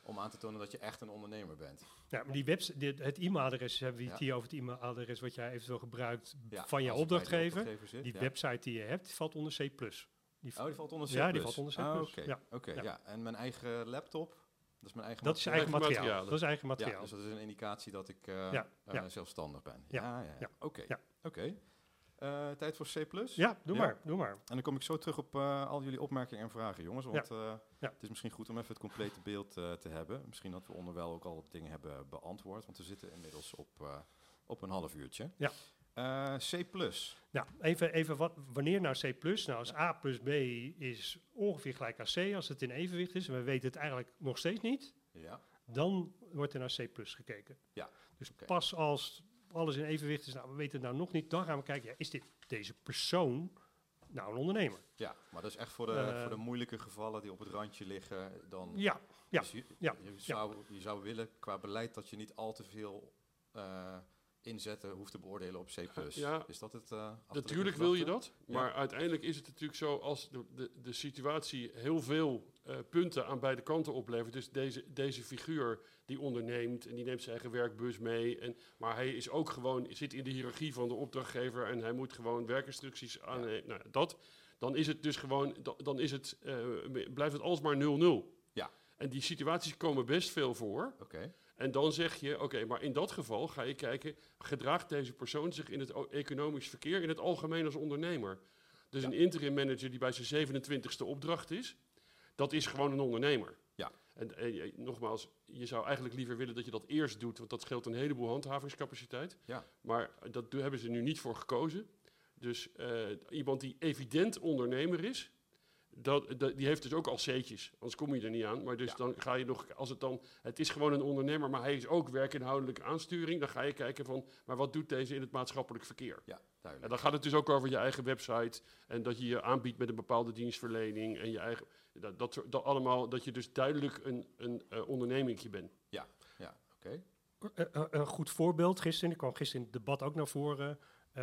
om aan te tonen dat je echt een ondernemer bent. Ja, maar die webs dit- het e-mailadres, hebben we het Ja. hier over het e-mailadres wat jij eventueel gebruikt Ja, van je opdrachtgever. opdrachtgever zit, Die ja. website die je hebt, die valt onder C++. Die Oh, die valt onder C++. Ja, die valt onder C++, Ah, Oké, ja. oké, Ja. ja. En mijn eigen laptop, is mijn eigen dat is eigen materiaal. materiaal. Dat is eigen Ja, materiaal. dus dat is een indicatie dat ik eh, Ja, eh, zelfstandig ben. Ja, Ja. Oké, oké. Eh, tijd voor C++? Ja, doe Ja. maar, doe maar. En dan kom ik zo terug op al jullie opmerkingen en vragen, jongens. Want het is misschien goed om even het complete beeld te hebben. Misschien dat we onderwijl ook al wat dingen hebben beantwoord. Want we zitten inmiddels op, op een half uurtje. Ja. Eh, C++. Nou, even, even wat, wanneer nou C++? Nou, als A plus B is ongeveer gelijk aan C, als het in evenwicht is, en we weten het eigenlijk nog steeds niet, Ja. dan wordt er naar C gekeken. Ja, Dus pas als alles in evenwicht is, nou, we weten het nou nog niet, dan gaan we kijken, ja, is dit, deze persoon nou een ondernemer? ja, maar dat is echt voor de, Eh. voor de moeilijke gevallen die op het randje liggen. Dan Ja, ja, Dus je, ja, je, zou, je zou willen qua beleid dat je niet al te veel eh, inzetten hoeft te beoordelen op C++. Ja, is dat het? eh Natuurlijk wil je dat, maar uiteindelijk is het natuurlijk zo als de, de, de situatie heel veel eh, punten aan beide kanten oplevert. Dus deze, deze figuur die onderneemt en die neemt zijn eigen werkbus mee. En, maar hij is ook gewoon, zit in de hiërarchie van de opdrachtgever en hij moet gewoon werkinstructies aan. Ja. Nou, dat, dan is het dus gewoon, da- dan is het, eh, blijft het alsmaar 0-0. Ja. En die situaties komen best veel voor. Oké, En dan zeg je, oké, maar in dat geval ga je kijken, gedraagt deze persoon zich in het economisch verkeer in het algemeen als ondernemer? Dus Ja. een interim manager die bij zijn 27ste opdracht is, dat is gewoon een ondernemer. Ja. En, eh, je- nogmaals, je zou eigenlijk liever willen dat je dat eerst doet, want dat scheelt een heleboel handhavingscapaciteit. Ja. Maar dat do- hebben ze nu niet voor gekozen. Dus eh, iemand die evident ondernemer is, dat, dat- die heeft dus ook al C'tjes, anders kom je er niet aan. Maar dus Ja. dan ga je nog, als het dan, het is gewoon een ondernemer, maar hij is ook werkinhoudelijke aansturing. Dan ga je kijken van, maar wat doet deze in het maatschappelijk verkeer? ja, En duidelijk. dan gaat het dus ook over je eigen website en dat je je aanbiedt met een bepaalde dienstverlening en je eigen, dat, dat, allemaal, dat je dus duidelijk een, een eh, ondernemingje bent. Ja, oké. Eh, eh, een goed voorbeeld gisteren, ik kwam gisteren in het debat ook naar voren. eh,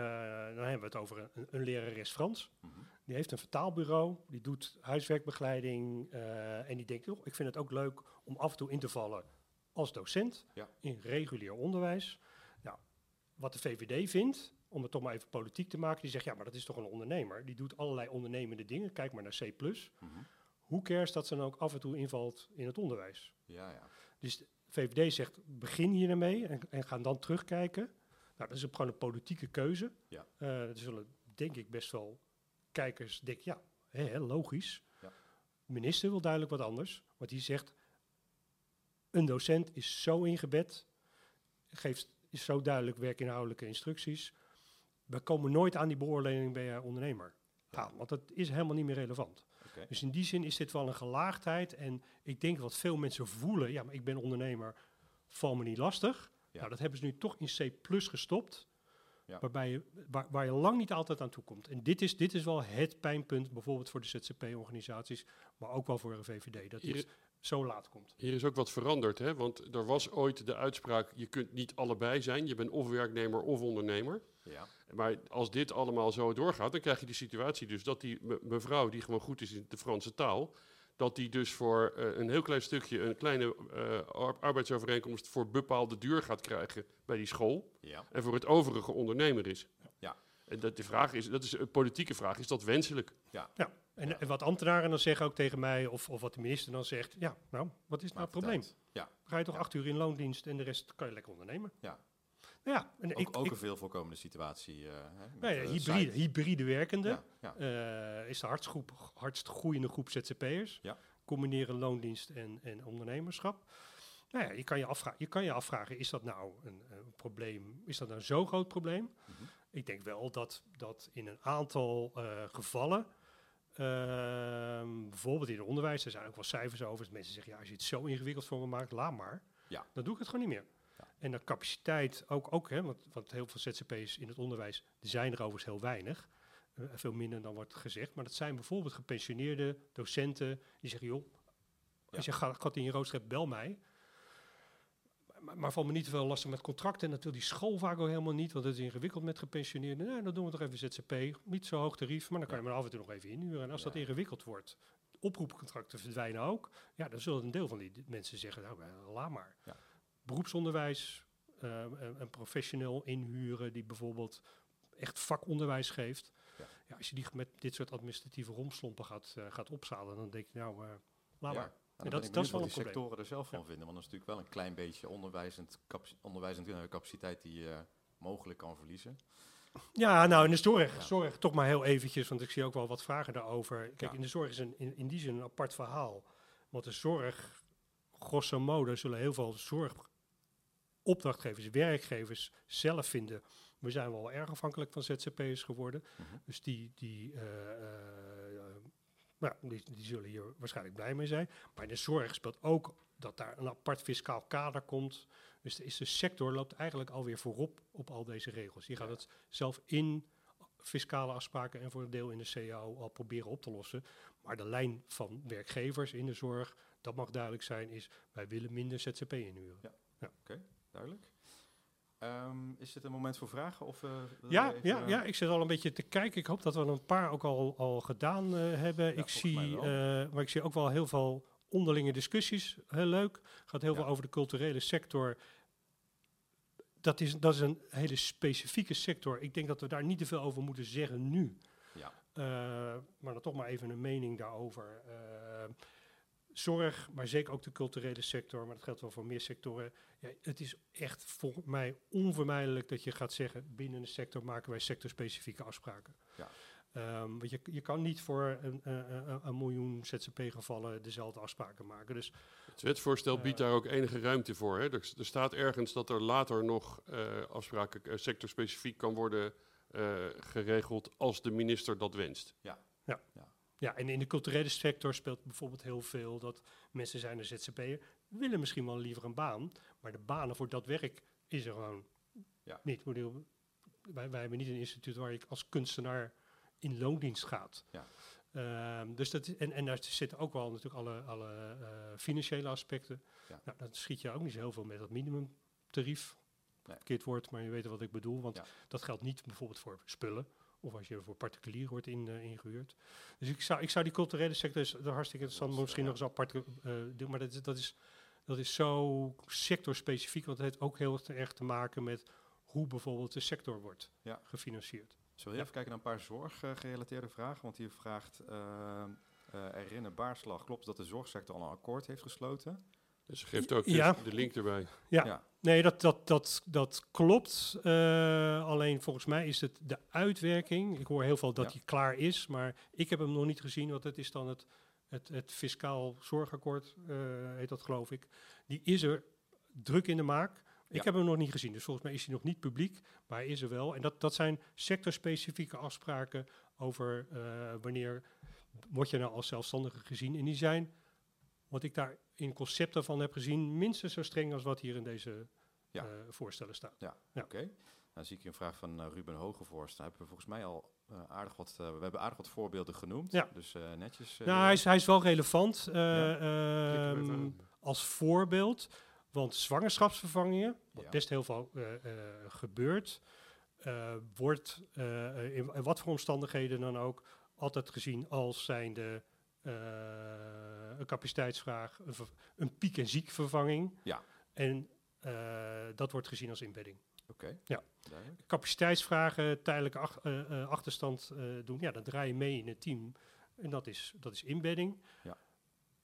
dan hebben we het over een, een lerares Frans. Mhm. Die heeft een vertaalbureau, die doet huiswerkbegeleiding eh, en die denkt, "Joh, ik vind het ook leuk om af en toe in te vallen als docent Ja. in regulier onderwijs. Nou, wat de VVD vindt, om het toch maar even politiek te maken, die zegt, ja, maar dat is toch een ondernemer. Die doet allerlei ondernemende dingen, kijk maar naar C+. Mhm. Hoe cares dat ze dan ook af en toe invalt in het onderwijs? Ja, ja. Dus de VVD zegt, begin hier ermee en, en gaan dan terugkijken. Nou, dat is gewoon een politieke keuze. Ja. Eh, er zullen, denk ik, best wel kijkers denken, ja, hè, logisch. Ja. De minister wil duidelijk wat anders. Want die zegt, een docent is zo ingebed, geeft is zo duidelijk werkinhoudelijke instructies. We komen nooit aan die beoordeling bij ondernemer. Ja, want dat is helemaal niet meer relevant. Dus in die zin is dit wel een gelaagdheid. En ik denk wat veel mensen voelen, ja, maar ik ben ondernemer, val me niet lastig. Ja. Nou, dat hebben ze nu toch in C plus gestopt. Ja. Waarbij je, waar, waar je lang niet altijd aan toe komt. En dit is, dit is wel het pijnpunt, bijvoorbeeld voor de ZZP-organisaties, maar ook wel voor de VVD, dat Hier- dit zo laat komt. Hier is ook wat veranderd, hè? want er was ooit de uitspraak, je kunt niet allebei zijn, je bent of werknemer of ondernemer. Ja, Maar als dit allemaal zo doorgaat, dan krijg je die situatie dus dat die me- mevrouw, die gewoon goed is in de Franse taal, dat die dus voor eh, een heel klein stukje, een kleine eh, ar- arbeidsovereenkomst voor bepaalde duur gaat krijgen bij die school. ja. En voor het overige ondernemer is. Ja. En dat, de vraag is, dat is een politieke vraag, is dat wenselijk? Ja, en, Ja. en wat ambtenaren dan zeggen ook tegen mij, of, of wat de minister dan zegt, ja, nou, wat is nou Maakt het probleem? Ja, Ga je toch Ja. acht uur in loondienst en de rest kan je lekker ondernemen? Ja. Ja, en ook, ik, ook ik, een veel voorkomende situatie. eh, nou ja, eh, hybride, hybride werkende. Ja, ja. eh, is de hardst, groep, hardst groeiende groep ZZP'ers. Ja. Combineren loondienst en, en ondernemerschap. Nou ja, je kan je, afvragen, je kan je afvragen, is dat nou een, een probleem? Is dat nou zo'n groot probleem? Mhm. Ik denk wel dat, dat in een aantal gevallen, ehm, bijvoorbeeld in het onderwijs, er zijn ook wel cijfers over, dat mensen zeggen, ja, als je het zo ingewikkeld voor me maakt, laat maar. Ja. Dan doe ik het gewoon niet meer. En de capaciteit ook, ook hè, want, want heel veel ZZP's in het onderwijs, er zijn er overigens heel weinig. eh, veel minder dan wordt gezegd. Maar dat zijn bijvoorbeeld gepensioneerde docenten die zeggen, joh, als je gaat, gaat in je rooster hebt, bel mij. Maar, maar valt me niet te veel lastig met contracten. En dat wil die school vaak ook helemaal niet, want het is ingewikkeld met gepensioneerden. Nou, dan doen we toch even ZZP, niet zo hoog tarief, maar dan kan je maar af en toe nog even inhuren. En als dat ingewikkeld wordt, oproepcontracten verdwijnen ook. Ja, dan zullen een deel van die mensen zeggen, nou, eh, laat maar. Ja. Beroepsonderwijs, eh, een, een professional inhuren die bijvoorbeeld echt vakonderwijs geeft. Ja. Ja. als je die met dit soort administratieve romslompen gaat, eh, gaat opzalen, dan denk je, nou, eh, laat Ja. maar. Nou, dat- ben dat ik is wel een die sectoren er zelf van vinden. Want dat is natuurlijk wel een klein beetje onderwijzend, onderwijzend eh, capaciteit die je mogelijk kan verliezen. Ja, nou in de zorg, zorg toch maar heel eventjes, want ik zie ook wel wat vragen daarover. Kijk, in de zorg is een, in, in die zin een apart verhaal. Want de zorg, grosso modo, zullen heel veel zorgopdrachtgevers, werkgevers zelf vinden. We zijn wel erg afhankelijk van ZZP'ers geworden. Mhm. Dus die, die, eh, eh, nou, die, die zullen hier waarschijnlijk blij mee zijn. Maar in de zorg speelt ook dat daar een apart fiscaal kader komt. Dus de, is de sector loopt eigenlijk alweer voorop op al deze regels. Je gaat Ja. het zelf in fiscale afspraken en voor een deel in de CAO al proberen op te lossen. Maar de lijn van werkgevers in de zorg, dat mag duidelijk zijn, is wij willen minder ZZP inhuren. Duidelijk. Ehm, is dit een moment voor vragen? Of, eh, Ja, even, ja, eh, ja, ik zit al een beetje te kijken. Ik hoop dat we een paar ook al, al gedaan eh, hebben. ik zie, maar ik zie ook wel heel veel onderlinge discussies. Heel leuk. Gaat heel Ja. veel over de culturele sector. Dat is, dat is een hele specifieke sector. Ik denk dat we daar niet te veel over moeten zeggen nu. Ja. Maar dan toch maar even een mening daarover. Zorg, maar zeker ook de culturele sector, maar dat geldt wel voor meer sectoren. Ja, het is echt voor mij onvermijdelijk dat je gaat zeggen, binnen een sector maken wij sectorspecifieke afspraken. Ja. Ehm, want je, je kan niet voor een, een, miljoen ZZP-gevallen dezelfde afspraken maken. Dus Het wetsvoorstel biedt Eh. daar ook enige ruimte voor. Hè? Er, er staat ergens dat er later nog eh, afspraken eh, sectorspecifiek kan worden eh, geregeld als de minister dat wenst. Ja, en in de culturele sector speelt bijvoorbeeld heel veel dat mensen zijn een ZZP'er, willen misschien wel liever een baan, maar de banen voor dat werk is er gewoon Ja. niet. Ik bedoel, wij, wij hebben niet een instituut waar je als kunstenaar in loondienst gaat. Ja. Ehm, dus dat, is- en, en daar zitten ook wel natuurlijk alle, alle eh, financiële aspecten. Ja. Nou, dan schiet je ook niet zo heel veel met dat minimumtarief. Nee. Verkeerd woord, maar je weet wat ik bedoel. Want Ja. dat geldt niet bijvoorbeeld voor spullen. Of als je voor particulier wordt in, eh, ingehuurd. Dus ik zou, ik zou die culturele sector, is dat hartstikke interessant, misschien ja. nog eens apart eh, doen. Maar dat is, dat, is, dat is zo sectorspecifiek, want het heeft ook heel erg te maken met hoe bijvoorbeeld de sector wordt Ja. gefinancierd. Zullen we even kijken naar een paar zorggerelateerde vragen? Want hier vraagt uh, Baarslag, klopt dat de zorgsector al een akkoord heeft gesloten? Dus ze geeft ook Ja. de, link erbij. Ja. Ja. Nee, dat, dat, dat, dat klopt. Eh, alleen volgens mij is het de uitwerking. Ik hoor heel veel dat Ja. die klaar is, maar ik heb hem nog niet gezien. Want het is dan het, het, het fiscaal zorgakkoord, eh, heet dat geloof ik. Die is er druk in de maak. Ik Ja. heb hem nog niet gezien, dus volgens mij is hij nog niet publiek, maar hij is er wel. En dat, dat zijn sectorspecifieke afspraken over eh, wanneer word je nou als zelfstandige gezien. En die zijn, wat ik daar in concepten van heb gezien, minstens zo streng als wat hier in deze Ja. eh, voorstellen staat. Ja, Ja. oké. Dan zie ik hier een vraag van eh, Ruben Hogevorst. Daar hebben we volgens mij al eh, aardig wat, we hebben aardig wat voorbeelden genoemd. Ja. Dus eh, netjes. eh, Nou, hij is, hij is wel relevant eh, Ja. Ehm, als voorbeeld. Want zwangerschapsvervangingen, wat Ja. best heel veel eh, eh, gebeurt, eh, wordt eh, in, in wat voor omstandigheden dan ook altijd gezien als zijnde een capaciteitsvraag, een, piek- en ziekvervanging. Ja. En eh, dat wordt gezien als inbedding. Oké, Ja. duidelijk. Capaciteitsvragen, tijdelijke ach- eh, eh, achterstand eh, doen, ja, dan draai je mee in het team. En dat is, dat is inbedding. Ja.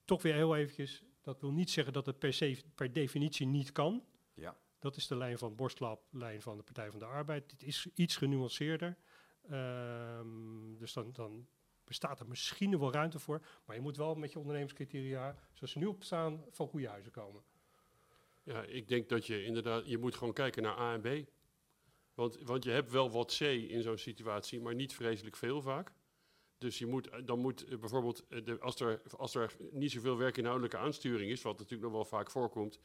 Toch weer heel eventjes, dat wil niet zeggen dat het per, se, per definitie niet kan. Ja. Dat is de lijn van Borstlab, lijn van de Partij van de Arbeid. Dit is iets genuanceerder. Ehm, dus dan, dan bestaat er misschien wel ruimte voor. Maar je moet wel met je ondernemingscriteria, zoals ze nu op staan, van goede huizen komen. Ja, ik denk dat je inderdaad, je moet gewoon kijken naar A en B. Want, want je hebt wel wat C in zo'n situatie, maar niet vreselijk veel vaak. Dus je moet, eh, dan moet eh, bijvoorbeeld, eh, de, als, er, als er niet zoveel werkinhoudelijke aansturing is, wat natuurlijk nog wel vaak voorkomt,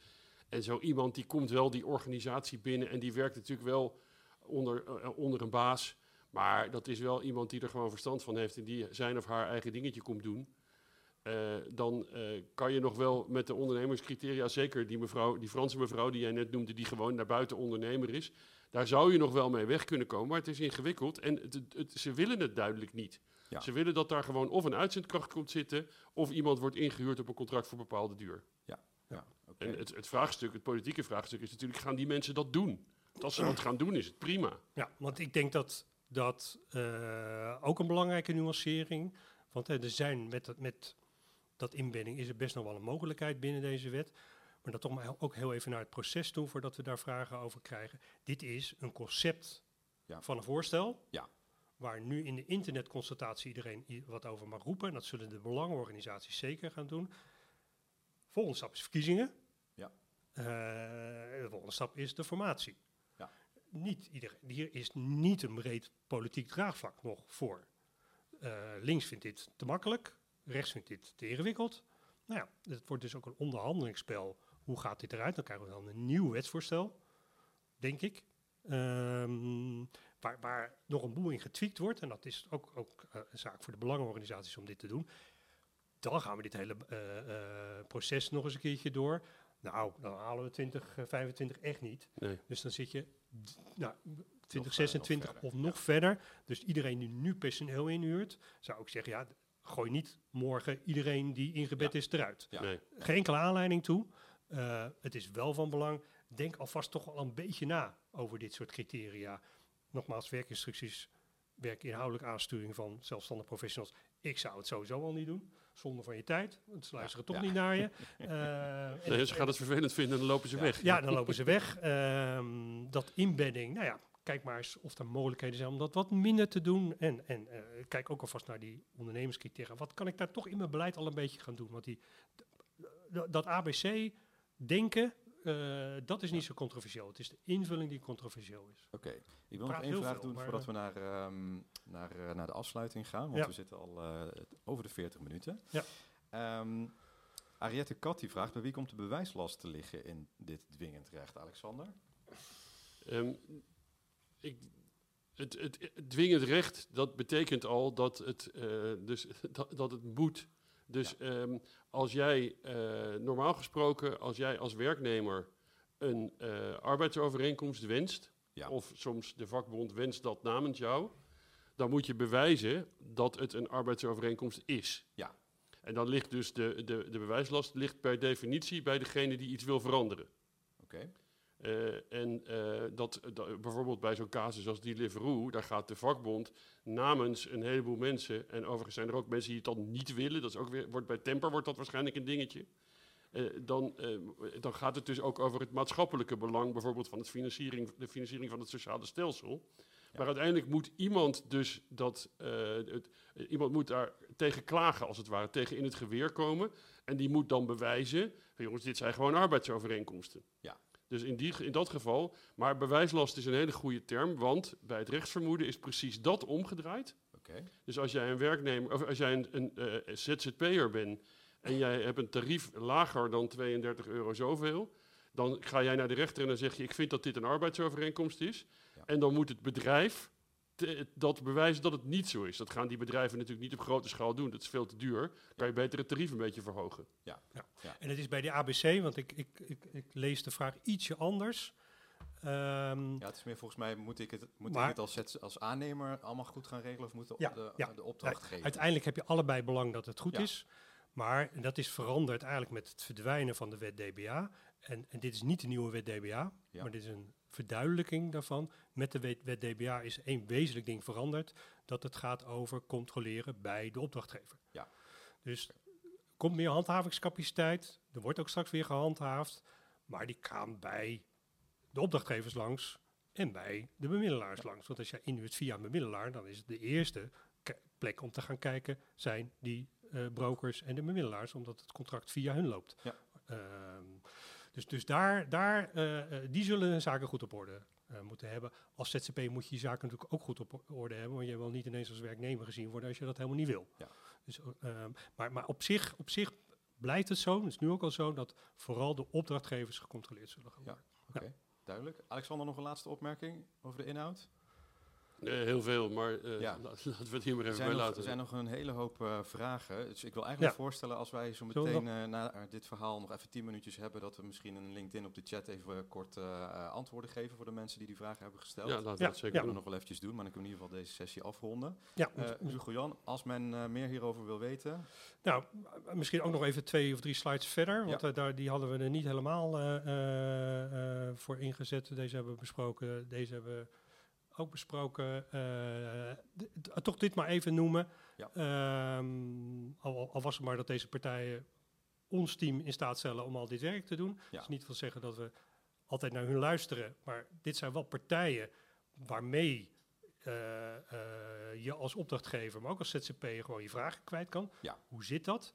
en zo iemand die komt wel die organisatie binnen en die werkt natuurlijk wel onder, onder een baas, maar dat is wel iemand die er gewoon verstand van heeft en die zijn of haar eigen dingetje komt doen. Eh, dan eh, kan je nog wel met de ondernemerscriteria, zeker die, mevrouw, die Franse mevrouw die jij net noemde, die gewoon naar buiten ondernemer is, daar zou je nog wel mee weg kunnen komen, maar het is ingewikkeld en het, het- het- ze willen het duidelijk niet. Ja. Ze willen dat daar gewoon of een uitzendkracht komt zitten, of iemand wordt ingehuurd op een contract voor bepaalde duur. Ja, oké. En het, het vraagstuk, het politieke vraagstuk is natuurlijk, gaan die mensen dat doen? Want als ze dat gaan doen, is het prima. Ja, want ik denk dat dat eh, ook een belangrijke nuancering. Want er zijn met, dat- met dat inbedding is er best nog wel een mogelijkheid binnen deze wet. Maar dat toch maar ook heel even naar het proces toe voordat we daar vragen over krijgen. Dit is een concept Ja. van een voorstel. Ja. Waar nu in de internetconsultatie iedereen wat over mag roepen. En dat zullen de belangenorganisaties zeker gaan doen. Volgende stap is verkiezingen. Ja. Eh, de volgende stap is de formatie. Niet iedereen, hier is niet een breed politiek draagvlak nog voor. Eh, links vindt dit te makkelijk, rechts vindt dit te ingewikkeld. Nou ja, het wordt dus ook een onderhandelingsspel. Hoe gaat dit eruit? Dan krijgen we dan een nieuw wetsvoorstel, denk ik. Ehm, waar, waar nog een boel in getweakt wordt. En dat is ook, ook eh, een zaak voor de belangenorganisaties om dit te doen. Dan gaan we dit hele eh, proces nog eens een keertje door. Nou, dan halen we 2025 echt niet. Nee. Dus dan zit je nou, eh, nog 2026 verder, of nog verder. Dus iedereen die nu personeel inhuurt, zou ik zeggen, ja, gooi niet morgen iedereen die ingebed Ja. is eruit. Ja. Nee. Geen enkele aanleiding toe. Eh, het is wel van belang. Denk alvast toch wel een beetje na over dit soort criteria. Nogmaals, werkinstructies, werkinhoudelijke aansturing van zelfstandig professionals. Ik zou het sowieso al niet doen. Zonde van je tijd, want ze luisteren toch ja. niet naar je. Eh, en- Nee, ze gaan het vervelend vinden en dan lopen ze Ja. weg. ja, dan lopen ze weg. Ehm, dat inbedding, nou ja, kijk maar eens of er mogelijkheden zijn om dat wat minder te doen. En, en eh, kijk ook alvast naar die ondernemerscriteria. Wat kan ik daar toch in mijn beleid al een beetje gaan doen? Want die, dat ABC-denken, eh, dat is niet zo controversieel. Het is de invulling die controversieel is. Oké, ik wil nog één heel vraag veel, doen voordat we naar, ehm, naar, eh, naar de afsluiting gaan, want Ja. we zitten al eh, over de 40 minuten. Ja. Ehm, Ariette Kat die vraagt, bij wie komt de bewijslast te liggen in dit dwingend recht, Alexander? Ehm, ik, het, het, het dwingend recht, dat betekent al dat het, eh, dus, dat, dat het moet. Dus ehm, als jij, eh, normaal gesproken, als jij als werknemer een eh, arbeidsovereenkomst wenst, Ja. of soms de vakbond wenst dat namens jou, dan moet je bewijzen dat het een arbeidsovereenkomst is. Ja. En dan ligt dus de, de, de bewijslast ligt per definitie bij degene die iets wil veranderen. Oké, Eh, en eh, dat, dat- bijvoorbeeld bij zo'n casus als Deliveroo, daar gaat de vakbond namens een heleboel mensen, en overigens zijn er ook mensen die het dan niet willen, dat is ook weer, wordt bij Temper wordt dat waarschijnlijk een dingetje. Eh, dan, dan gaat het dus ook over het maatschappelijke belang, bijvoorbeeld van het financiering, de financiering van het sociale stelsel. Maar uiteindelijk moet iemand dus dat, eh, het, iemand moet daar tegen klagen, als het ware, tegen in het geweer komen. En die moet dan bewijzen, jongens, dit zijn gewoon arbeidsovereenkomsten. Ja. Dus in, die, in dat geval, maar bewijslast is een hele goede term, want bij het rechtsvermoeden is precies dat omgedraaid. oké. Dus als jij een werknemer, of als jij een, een eh, ZZP'er bent en jij hebt een tarief lager dan 32 euro zoveel, dan ga jij naar de rechter en dan zeg je, ik vind dat dit een arbeidsovereenkomst is. Ja. En dan moet het bedrijf te- dat bewijzen dat het niet zo is. Dat gaan die bedrijven natuurlijk niet op grote schaal doen, dat is veel te duur. Kan je beter het tarief een beetje verhogen. En het is bij de ABC, want ik, ik, ik, ik lees de vraag ietsje anders. Ehm, Ja, het is meer volgens mij, moet ik het, moet Maar- ik het als, zet- als aannemer allemaal goed gaan regelen of moet de, Ja, de, ja. de opdrachtgever? Uiteindelijk heb je allebei belang dat het goed Ja. is. Maar dat is veranderd eigenlijk met het verdwijnen van de wet DBA. En, en dit is niet de nieuwe wet DBA, Ja. maar dit is een verduidelijking daarvan. Met de wet, wet DBA is één wezenlijk ding veranderd. Dat het gaat over controleren bij de opdrachtgever. Ja. Dus er komt meer handhavingscapaciteit. Er wordt ook straks weer gehandhaafd. Maar die gaan bij de opdrachtgevers langs en bij de bemiddelaars langs. Want als je inhuurt via een bemiddelaar, dan is het de eerste plek om te gaan kijken zijn die eh, brokers en de bemiddelaars, omdat het contract via hun loopt. Ja. Ehm, dus dus daar, daar, eh, eh, die zullen hun zaken goed op orde eh, moeten hebben. Als ZZP moet je je zaken natuurlijk ook goed op orde hebben, want je wil niet ineens als werknemer gezien worden als je dat helemaal niet wil. Ja. Dus, ehm, maar maar op, zich, op zich blijft het zo, het is nu ook al zo, dat vooral de opdrachtgevers gecontroleerd zullen gaan Ja. worden. Oké, duidelijk. Alexander, nog een laatste opmerking over de inhoud? Eh, heel veel, maar eh, Ja. laten we het hier maar Er even zijn, bij nog, laten. er zijn nog een hele hoop eh, vragen. Dus ik wil eigenlijk Ja. voorstellen als wij zo meteen eh, na dit verhaal nog even tien minuutjes hebben, dat we misschien een LinkedIn op de chat even kort antwoorden geven voor de mensen die die vragen hebben gesteld. ja, laten we Ja, dat zeker kunnen we nog wel eventjes doen, maar dan kunnen we in ieder geval deze sessie afronden. Ja, Hugo Jan, als men meer hierover wil weten, Nou, misschien ook nog even twee of drie slides verder, want Ja. daar, die hadden we er niet helemaal eh, eh, eh, voor ingezet. Deze hebben we besproken, deze hebben we ook besproken. Eh, toch dit maar even noemen. Ja. Ehm, al, al was het maar dat deze partijen ons team in staat stellen om al dit werk te doen. Ja. Is niet wil zeggen dat we altijd naar hun luisteren, maar dit zijn wel partijen waarmee eh, eh, je als opdrachtgever, maar ook als ZZP gewoon je vragen kwijt kan. Ja. Hoe zit dat?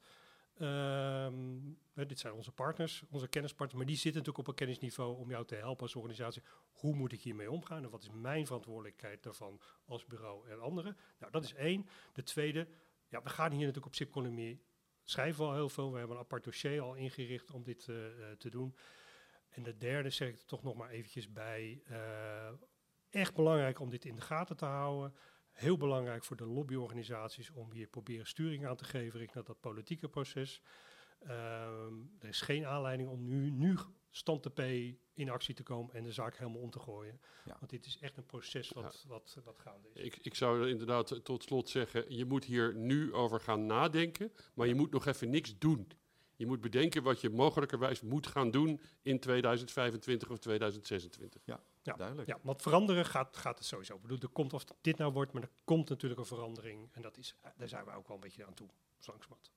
Ehm, dit zijn onze partners, onze kennispartners, maar die zitten natuurlijk op een kennisniveau om jou te helpen als organisatie. Hoe moet ik hiermee omgaan en wat is mijn verantwoordelijkheid daarvan als bureau en anderen? Nou, dat is één. De tweede, ja, we gaan hier natuurlijk op Zipconomie schrijven al heel veel. We hebben een apart dossier al ingericht om dit eh, eh, te doen. En de derde zeg ik er toch nog maar eventjes bij. eh, echt belangrijk om dit in de gaten te houden. Heel belangrijk voor de lobbyorganisaties om hier proberen sturing aan te geven richting dat politieke proces. Ehm, er is geen aanleiding om nu, nu stand te P in actie te komen en de zaak helemaal om te gooien. Ja. Want dit is echt een proces wat, wat, wat gaande is. Ik, ik zou inderdaad tot slot zeggen, je moet hier nu over gaan nadenken, maar je moet nog even niks doen. Je moet bedenken wat je mogelijkerwijs moet gaan doen in 2025 of 2026. Ja. duidelijk. Ja, want veranderen gaat, gaat het sowieso. Ik bedoel, er komt of dit nou wordt, maar er komt natuurlijk een verandering. En dat is, daar zijn we ook wel een beetje aan toe, zo langzamerhand.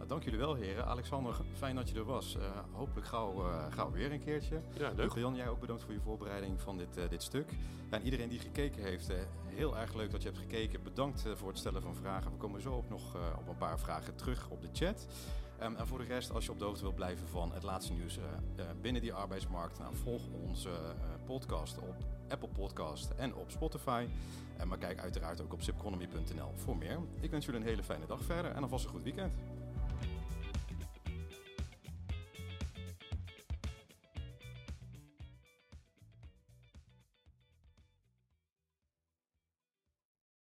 Nou, dank jullie wel, heren. Alexander, fijn dat je er was. Eh, hopelijk gauw, eh, gauw weer een keertje. Ja, leuk. Jan, jij ook bedankt voor je voorbereiding van dit, eh, dit stuk. En iedereen die gekeken heeft, heel erg leuk dat je hebt gekeken. Bedankt voor het stellen van vragen. We komen zo ook nog op een paar vragen terug op de chat. Ehm, en voor de rest, als je op de hoogte wilt blijven van het laatste nieuws binnen die arbeidsmarkt, nou, volg onze podcast op Apple Podcast en op Spotify. En maar kijk uiteraard ook op zipconomy.nl voor meer. Ik wens jullie een hele fijne dag verder en alvast een goed weekend.